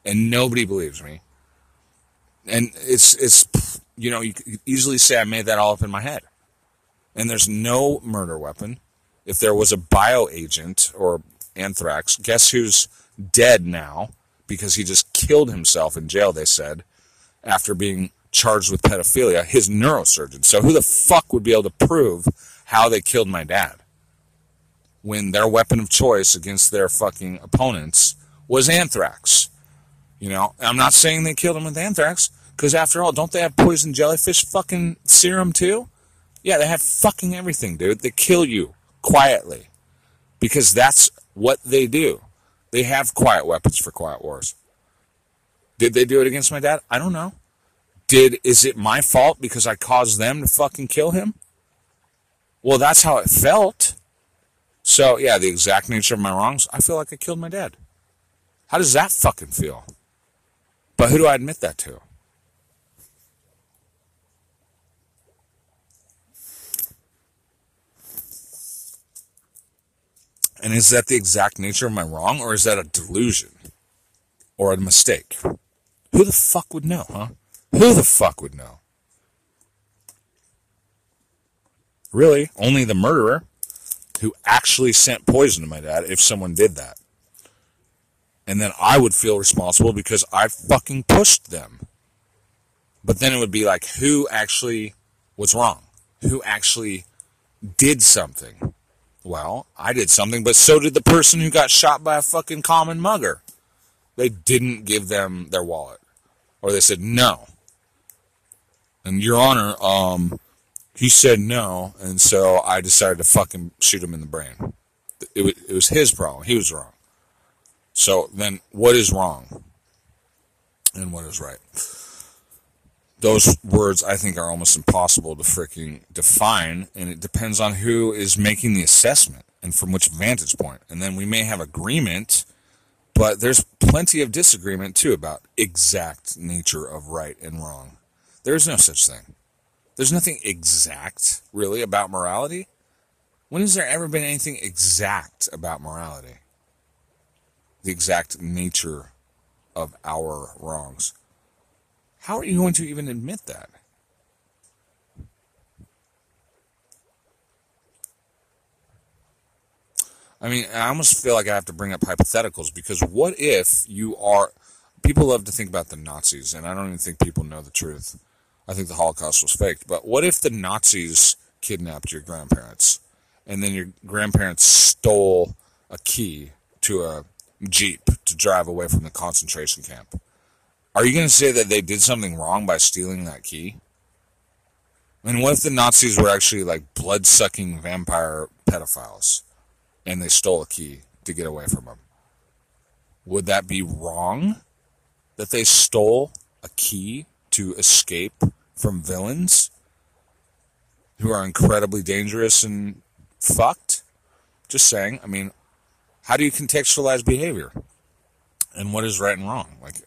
And nobody believes me. And it's, it's, you know, you could easily say I made that all up in my head. And there's no murder weapon. If there was a bioagent or anthrax, guess who's dead now? because he just killed himself in jail, they said, after being charged with pedophilia, his neurosurgeon. So who the fuck would be able to prove how they killed my dad? When their weapon of choice against their fucking opponents was anthrax. You know, I'm not saying they killed him with anthrax, because after all, don't they have poison jellyfish fucking serum too? Yeah, they have fucking everything, dude. They kill you quietly. Because that's what they do. They have quiet weapons for quiet wars. Did they do it against my dad? I don't know. Did is it my fault because I caused them to fucking kill him? Well, that's how it felt. So, yeah, the exact nature of my wrongs, I feel like I killed my dad. How does that fucking feel? But who do I admit that to? And is that the exact nature of my wrong, or is that a delusion? Or a mistake? Who the fuck would know, huh? Who the fuck would know? Really, only the murderer who actually sent poison to my dad if someone did that. And then I would feel responsible because I fucking pushed them. But then it would be like, who actually was wrong? Who actually did something? Well, I did something, but so did the person who got shot by a fucking common mugger. They didn't give them their wallet. Or they said no. And Your Honor, um, he said no, and so I decided to fucking shoot him in the brain. It was, it was his problem. He was wrong. So then, what is wrong? And what is right? Those words I think are almost impossible to freaking define, and it depends on who is making the assessment and from which vantage point. And then we may have agreement, but there's plenty of disagreement too about exact nature of right and wrong. There's no such thing. There's nothing exact, really, about morality. When has there ever been anything exact about morality? The exact nature of our wrongs. How are you going to even admit that? I mean, I almost feel like I have to bring up hypotheticals because what if you are. People love to think about the Nazis, and I don't even think people know the truth. I think the Holocaust was faked. But what if the Nazis kidnapped your grandparents and then your grandparents stole a key to a Jeep to drive away from the concentration camp? Are you going to say that they did something wrong by stealing that key? And what if the Nazis were actually like blood sucking vampire pedophiles and they stole a key to get away from them? Would that be wrong that they stole a key to escape from villains who are incredibly dangerous and fucked. Just saying. I mean, how do you contextualize behavior? And what is right and wrong? Like,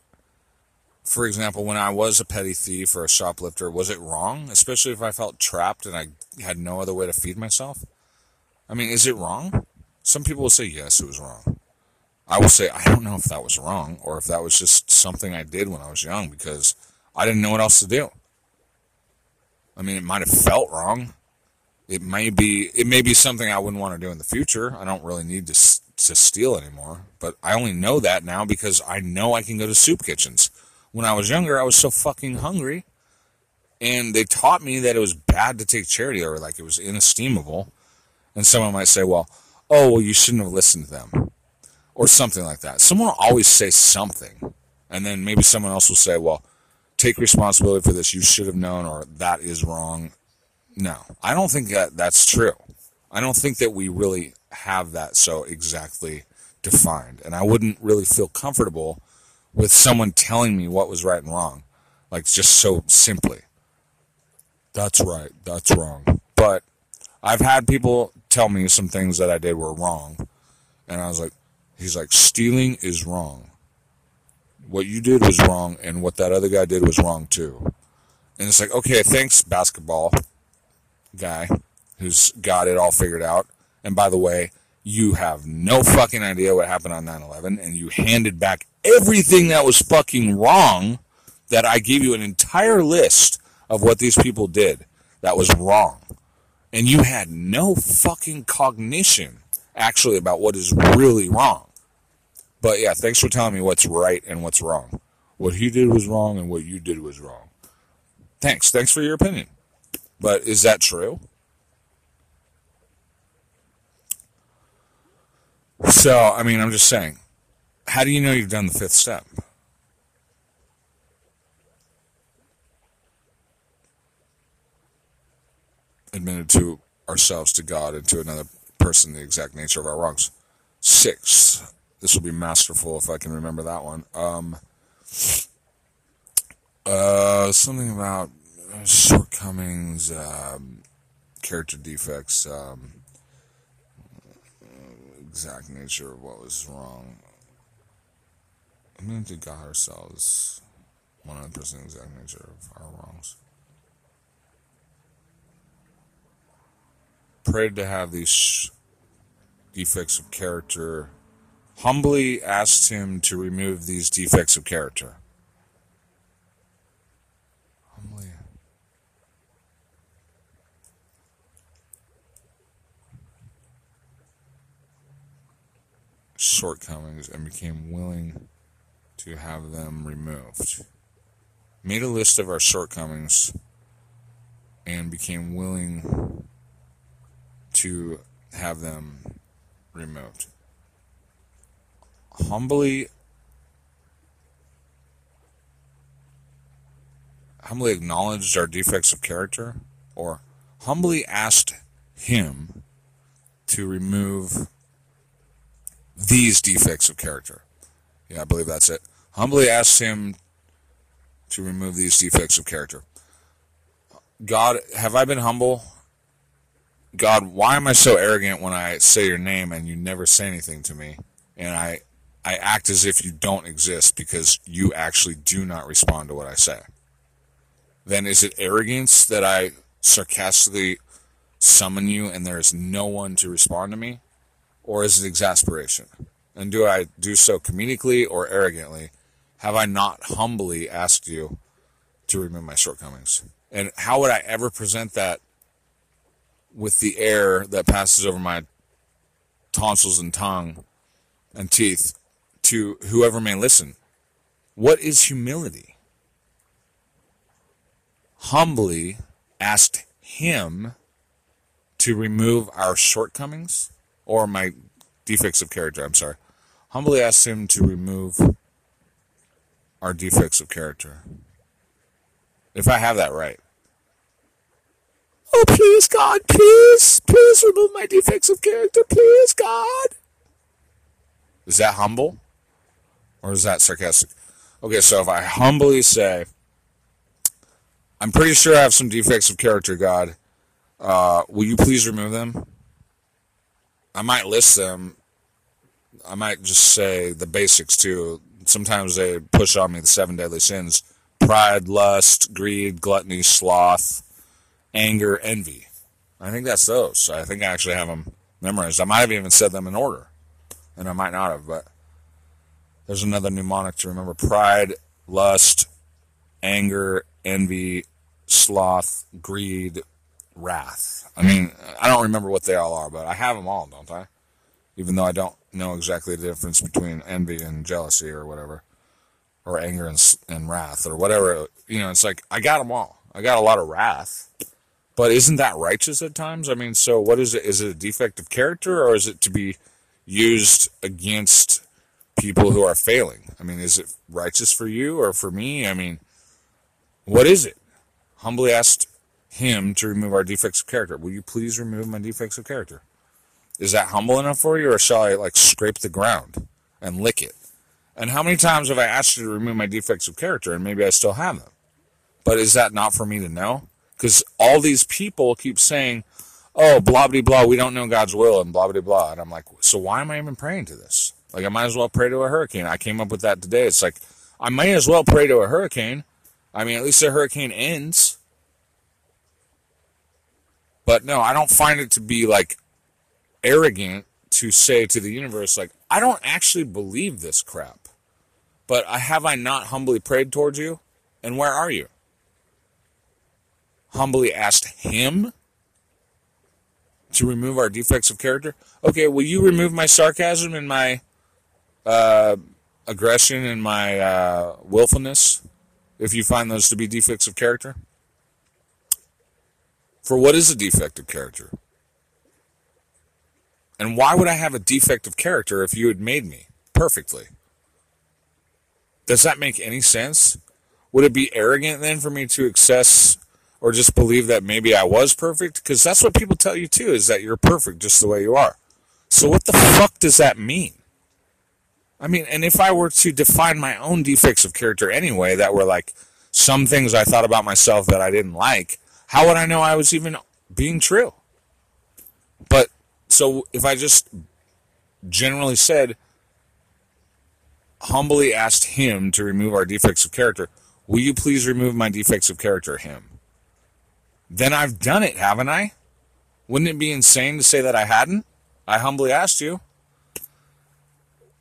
for example, when I was a petty thief or a shoplifter, was it wrong? Especially if I felt trapped and I had no other way to feed myself? I mean, is it wrong? Some people will say, yes, it was wrong. I will say, I don't know if that was wrong or if that was just something I did when I was young because I didn't know what else to do. I mean, it might have felt wrong. It may be it may be something I wouldn't want to do in the future. I don't really need to to steal anymore, but I only know that now because I know I can go to soup kitchens. When I was younger, I was so fucking hungry, and they taught me that it was bad to take charity or like it was inestimable. And someone might say, "Well, oh, well, you shouldn't have listened to them," or something like that. Someone will always say something, and then maybe someone else will say, "Well." Take responsibility for this. You should have known, or that is wrong. No, I don't think that that's true. I don't think that we really have that so exactly defined. And I wouldn't really feel comfortable with someone telling me what was right and wrong, like just so simply. That's right, that's wrong. But I've had people tell me some things that I did were wrong. And I was like, he's like, stealing is wrong what you did was wrong and what that other guy did was wrong too. And it's like, okay, thanks, basketball guy who's got it all figured out. And by the way, you have no fucking idea what happened on 9 11, and you handed back everything that was fucking wrong. That I gave you an entire list of what these people did that was wrong. And you had no fucking cognition actually about what is really wrong. But yeah, thanks for telling me what's right and what's wrong. What he did was wrong and what you did was wrong. Thanks. Thanks for your opinion. But is that true? So, I mean, I'm just saying, how do you know you've done the fifth step? Admitted to ourselves, to God, and to another person the exact nature of our wrongs. Sixth, this will be masterful if I can remember that one. Um, uh, something about shortcomings, um, character defects, um, exact nature of what was wrong. I mean, to God ourselves, 100% exact nature of our wrongs. Prayed to have these defects of character humbly asked him to remove these defects of character. Humbly. Shortcomings and became willing to have them removed. Made a list of our shortcomings and became willing to have them removed. Humbly humbly acknowledged our defects of character or humbly asked him to remove these defects of character. Yeah, I believe that's it. Humbly asked him to remove these defects of character. God, have I been humble? God, why am I so arrogant when I say your name and you never say anything to me? And I, I act as if you don't exist because you actually do not respond to what I say. Then is it arrogance that I sarcastically summon you and there is no one to respond to me? Or is it exasperation? And do I do so comedically or arrogantly? Have I not humbly asked you to remove my shortcomings? And how would I ever present that with the air that passes over my tonsils and tongue and teeth to whoever may listen? What is humility? Humbly asked him to remove our shortcomings or my defects of character. I'm sorry. Humbly asked him to remove our defects of character. If I have that right. Oh, please, God, please, please remove my defects of character, please, God. Is that humble? Or is that sarcastic? Okay, so if I humbly say, I'm pretty sure I have some defects of character, God. Uh, will you please remove them? I might list them. I might just say the basics too. Sometimes they push on me the seven deadly sins pride, lust, greed, gluttony, sloth, anger, envy. I think that's those. I think I actually have them memorized. I might have even said them in order, and I might not have, but there's another mnemonic to remember pride, lust, anger, envy, sloth, greed, wrath. I mean, I don't remember what they all are, but I have them all, don't I? Even though I don't know exactly the difference between envy and jealousy or whatever, or anger and, and wrath or whatever. You know, it's like I got them all. I got a lot of wrath, but isn't that righteous at times? I mean, so what is it? Is it a defect of character, or is it to be used against people who are failing? I mean, is it righteous for you or for me? I mean, what is it? Humbly asked him to remove our defects of character. Will you please remove my defects of character? Is that humble enough for you, or shall I like scrape the ground and lick it? And how many times have I asked you to remove my defects of character, and maybe I still have them? But is that not for me to know? Because all these people keep saying, "Oh, blah blah blah, we don't know God's will," and blah blah blah, and I'm like, so why am I even praying to this? Like, I might as well pray to a hurricane. I came up with that today. It's like I might as well pray to a hurricane. I mean, at least the hurricane ends. But no, I don't find it to be like arrogant to say to the universe, like, I don't actually believe this crap. But I, have I not humbly prayed towards you? And where are you? Humbly asked him to remove our defects of character. Okay, will you remove my sarcasm and my uh, aggression and my uh, willfulness if you find those to be defects of character? For what is a defect of character? And why would I have a defect of character if you had made me perfectly? Does that make any sense? Would it be arrogant then for me to access or just believe that maybe I was perfect? Because that's what people tell you too, is that you're perfect just the way you are. So what the fuck does that mean? I mean, and if I were to define my own defects of character anyway, that were like some things I thought about myself that I didn't like, how would I know I was even being true? But so if I just generally said, humbly asked him to remove our defects of character, will you please remove my defects of character, him? Then I've done it, haven't I? Wouldn't it be insane to say that I hadn't? I humbly asked you.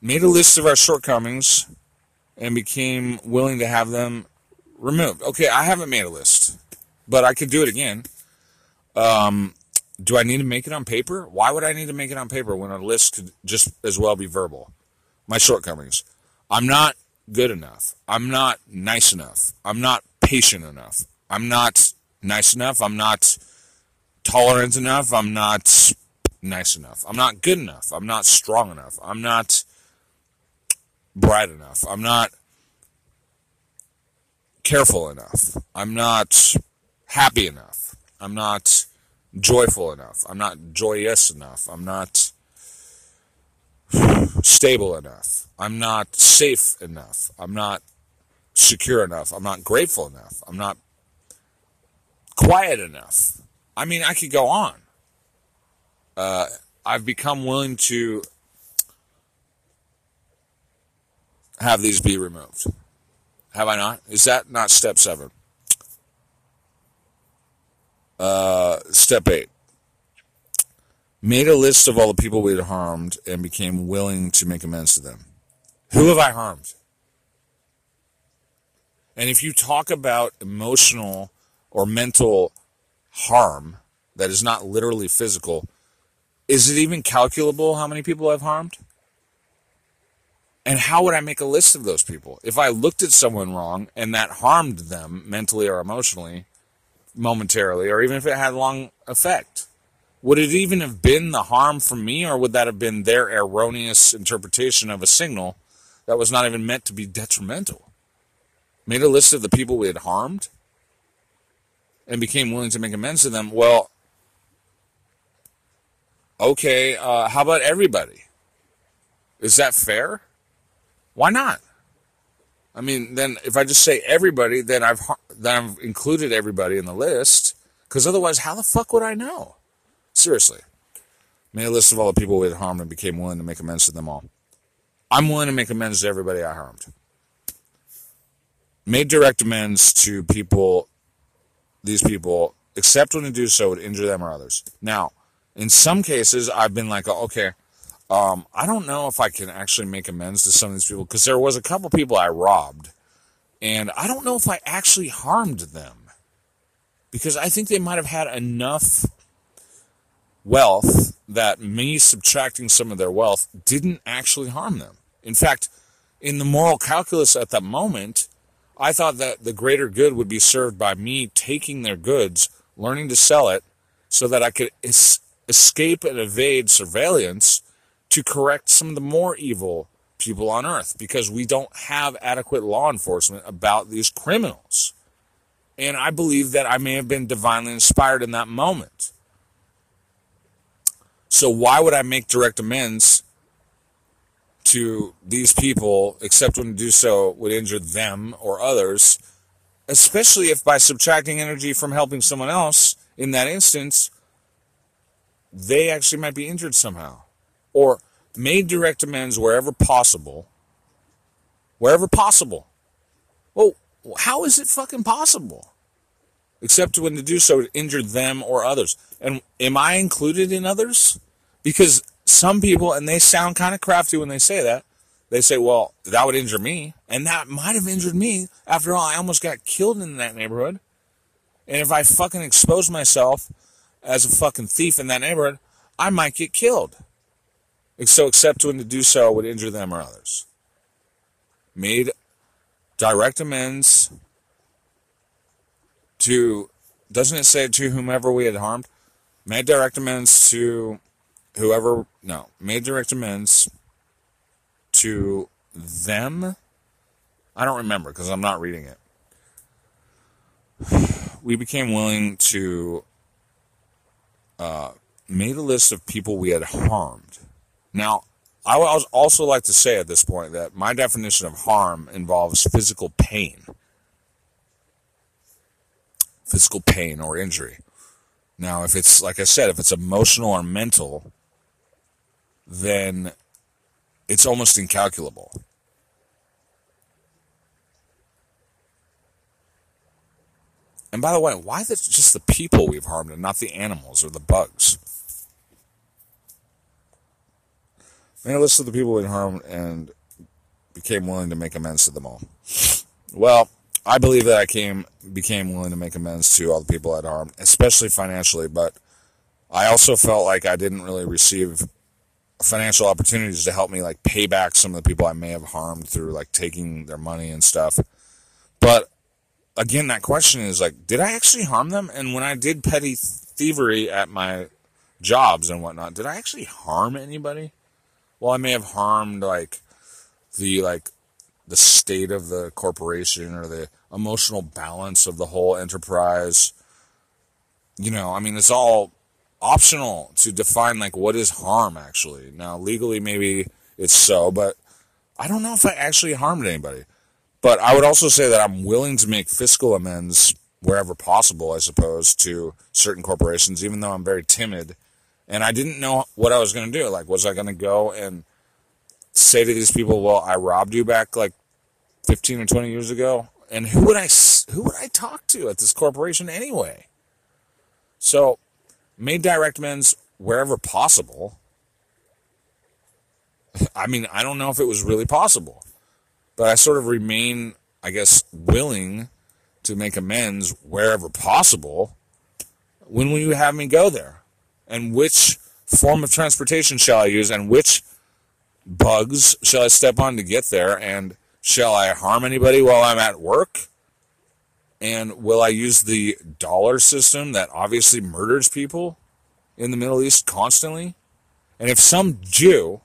Made a list of our shortcomings and became willing to have them removed. Okay, I haven't made a list but I could do it again. Um, do I need to make it on paper? Why would I need to make it on paper when a list could just as well be verbal? my shortcomings. I'm not good enough. I'm not nice enough. I'm not patient enough. I'm not nice enough. I'm not tolerant enough. I'm not nice enough. I'm not good enough. I'm not strong enough. I'm not bright enough. I'm not careful enough. I'm not happy enough. I'm not joyful enough. I'm not joyous enough. I'm not stable enough. I'm not safe enough. I'm not secure enough. I'm not grateful enough. I'm not quiet enough. I mean, I could go on. Uh, I've become willing to have these be removed. Have I not? Is that not step seven? Uh, step eight. Made a list of all the people we had harmed and became willing to make amends to them. Who have I harmed? And if you talk about emotional or mental harm that is not literally physical, is it even calculable how many people I've harmed? And how would I make a list of those people? If I looked at someone wrong and that harmed them mentally or emotionally, momentarily, or even if it had long effect, would it even have been the harm from me, or would that have been their erroneous interpretation of a signal that was not even meant to be detrimental. Made a list of the people we had harmed and became willing to make amends to them. Well, okay, uh, how about everybody? Is that fair? Why not? I mean, then if I just say everybody, then I've then I've included everybody in the list. Because otherwise, how the fuck would I know? Seriously, made a list of all the people we had harmed and became willing to make amends to them all. I'm willing to make amends to everybody I harmed. Made direct amends to people, these people, except when to do so would injure them or others. Now, in some cases, I've been like, okay, um, I don't know if I can actually make amends to some of these people because there was a couple people I robbed, and I don't know if I actually harmed them because I think they might have had enough wealth that me subtracting some of their wealth didn't actually harm them. In fact, in the moral calculus at that moment, I thought that the greater good would be served by me taking their goods, learning to sell it, so that I could es- escape and evade surveillance to correct some of the more evil people on earth because we don't have adequate law enforcement about these criminals. And I believe that I may have been divinely inspired in that moment. So why would I make direct amends to these people, except when to do so would injure them or others, especially if by subtracting energy from helping someone else, in that instance, they actually might be injured somehow. Or made direct amends wherever possible. Wherever possible. Well, how is it fucking possible? Except when to do so to injure them or others. And am I included in others? Because some people, and they sound kind of crafty when they say that, they say, well, that would injure me. And that might have injured me. After all, I almost got killed in that neighborhood. And if I fucking expose myself as a fucking thief in that neighborhood, I might get killed. So, except when to do so would injure them or others. Made direct amends to, doesn't it say to whomever we had harmed? Made direct amends to whoever, no, made direct amends to them. I don't remember because I'm not reading it. We became willing to uh, made a list of people we had harmed. Now, I would also like to say at this point that my definition of harm involves physical pain, physical pain or injury. Now, if it's like I said, if it's emotional or mental, then it's almost incalculable. And by the way, why is it just the people we've harmed and not the animals or the bugs? Made a list of the people we harmed and became willing to make amends to them all. Well, I believe that I came became willing to make amends to all the people I'd harmed, especially financially, but I also felt like I didn't really receive financial opportunities to help me like pay back some of the people I may have harmed through like taking their money and stuff. But again, that question is like, did I actually harm them? And when I did petty thievery at my jobs and whatnot, did I actually harm anybody? Well, I may have harmed like the like the state of the corporation or the emotional balance of the whole enterprise. You know, I mean, it's all optional to define like what is harm actually. Now, legally, maybe it's so, but I don't know if I actually harmed anybody. But I would also say that I'm willing to make fiscal amends wherever possible, I suppose, to certain corporations, even though I'm very timid. And I didn't know what I was going to do. Like, was I going to go and say to these people, well, I robbed you back like 15 or 20 years ago? And who would I, who would I talk to at this corporation anyway? So, made direct amends wherever possible. I mean, I don't know if it was really possible. But I sort of remain, I guess, willing to make amends wherever possible. When will you have me go there? And which form of transportation shall I use? And which bugs shall I step on to get there? And shall I harm anybody while I'm at work? And will I use the dollar system that obviously murders people in the Middle East constantly? And if some Jew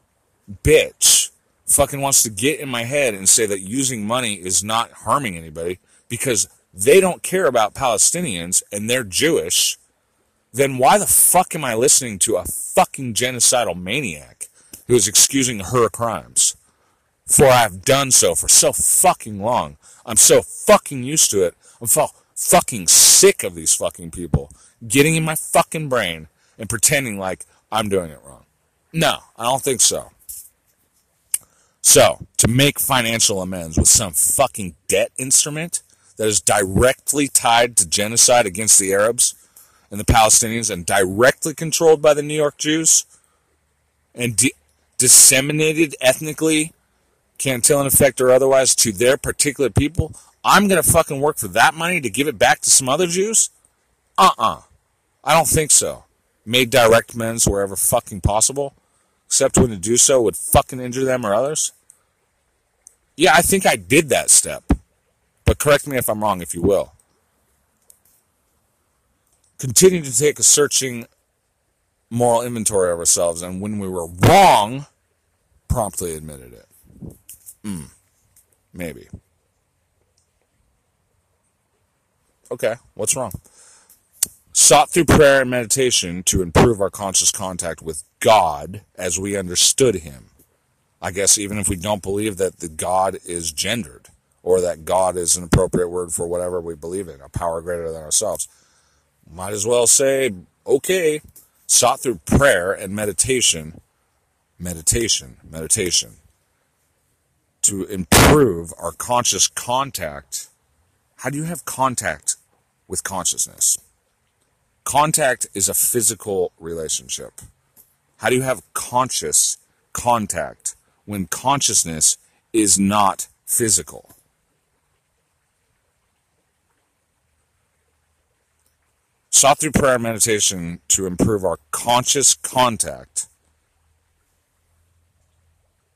bitch fucking wants to get in my head and say that using money is not harming anybody because they don't care about Palestinians and they're Jewish, then why the fuck am I listening to a fucking genocidal maniac who is excusing her crimes? For I've done so for so fucking long. I'm so fucking used to it. I'm fucking sick of these fucking people getting in my fucking brain and pretending like I'm doing it wrong. No, I don't think so. So, to make financial amends with some fucking debt instrument that is directly tied to genocide against the Arabs and the Palestinians and directly controlled by the New York Jews and de- disseminated ethnically, Cantillon effect or otherwise, to their particular people, I'm going to fucking work for that money to give it back to some other Jews? Uh uh-uh. uh I don't think so. Made direct amends wherever fucking possible except when to do so would fucking injure them or others? Yeah, I think I did that step. But correct me if I'm wrong, if you will. Continue to take a searching moral inventory of ourselves, and when we were wrong, promptly admitted it. Hmm. Maybe. Okay, what's wrong? sought through prayer and meditation to improve our conscious contact with God as we understood Him. I guess even if we don't believe that the God is gendered or that God is an appropriate word for whatever we believe in, a power greater than ourselves, might as well say, okay, sought through prayer and meditation, meditation, meditation, to improve our conscious contact. How do you have contact with consciousness? Contact is a physical relationship. How do you have conscious contact when consciousness is not physical? Sought through prayer and meditation to improve our conscious contact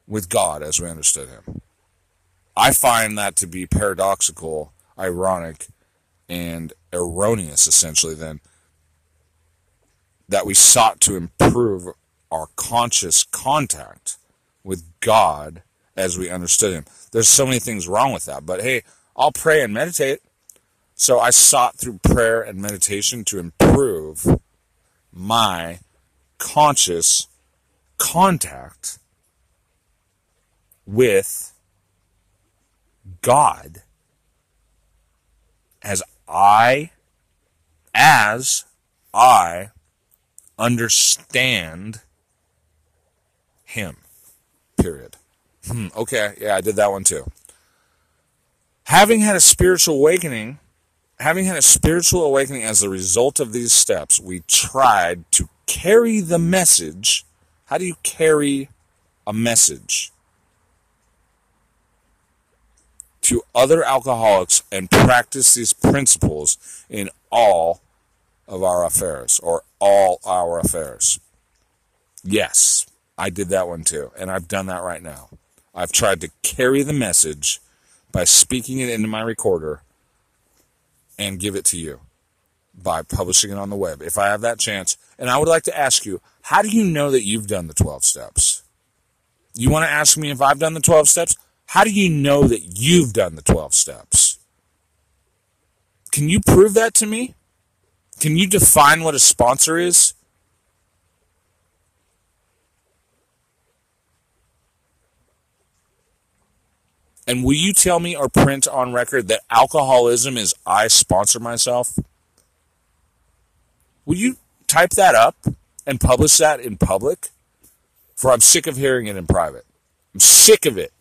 with God as we understood Him. I find that to be paradoxical, ironic, and erroneous, essentially, then that we sought to improve our conscious contact with God as we understood Him. There's so many things wrong with that, but hey, I'll pray and meditate. So I sought through prayer and meditation to improve my conscious contact with God as I as I understand him. Period. Hmm, okay, yeah, I did that one too. Having had a spiritual awakening, having had a spiritual awakening as a result of these steps, we tried to carry the message. How do you carry a message? To other alcoholics and practice these principles in all of our affairs or all our affairs. Yes, I did that one too, and I've done that right now. I've tried to carry the message by speaking it into my recorder and give it to you by publishing it on the web if I have that chance. And I would like to ask you, how do you know that you've done the 12 steps? You want to ask me if I've done the 12 steps? How do you know that you've done the 12 steps? Can you prove that to me? Can you define what a sponsor is? And will you tell me or print on record that alcoholism is I sponsor myself? Will you type that up and publish that in public? For I'm sick of hearing it in private. I'm sick of it.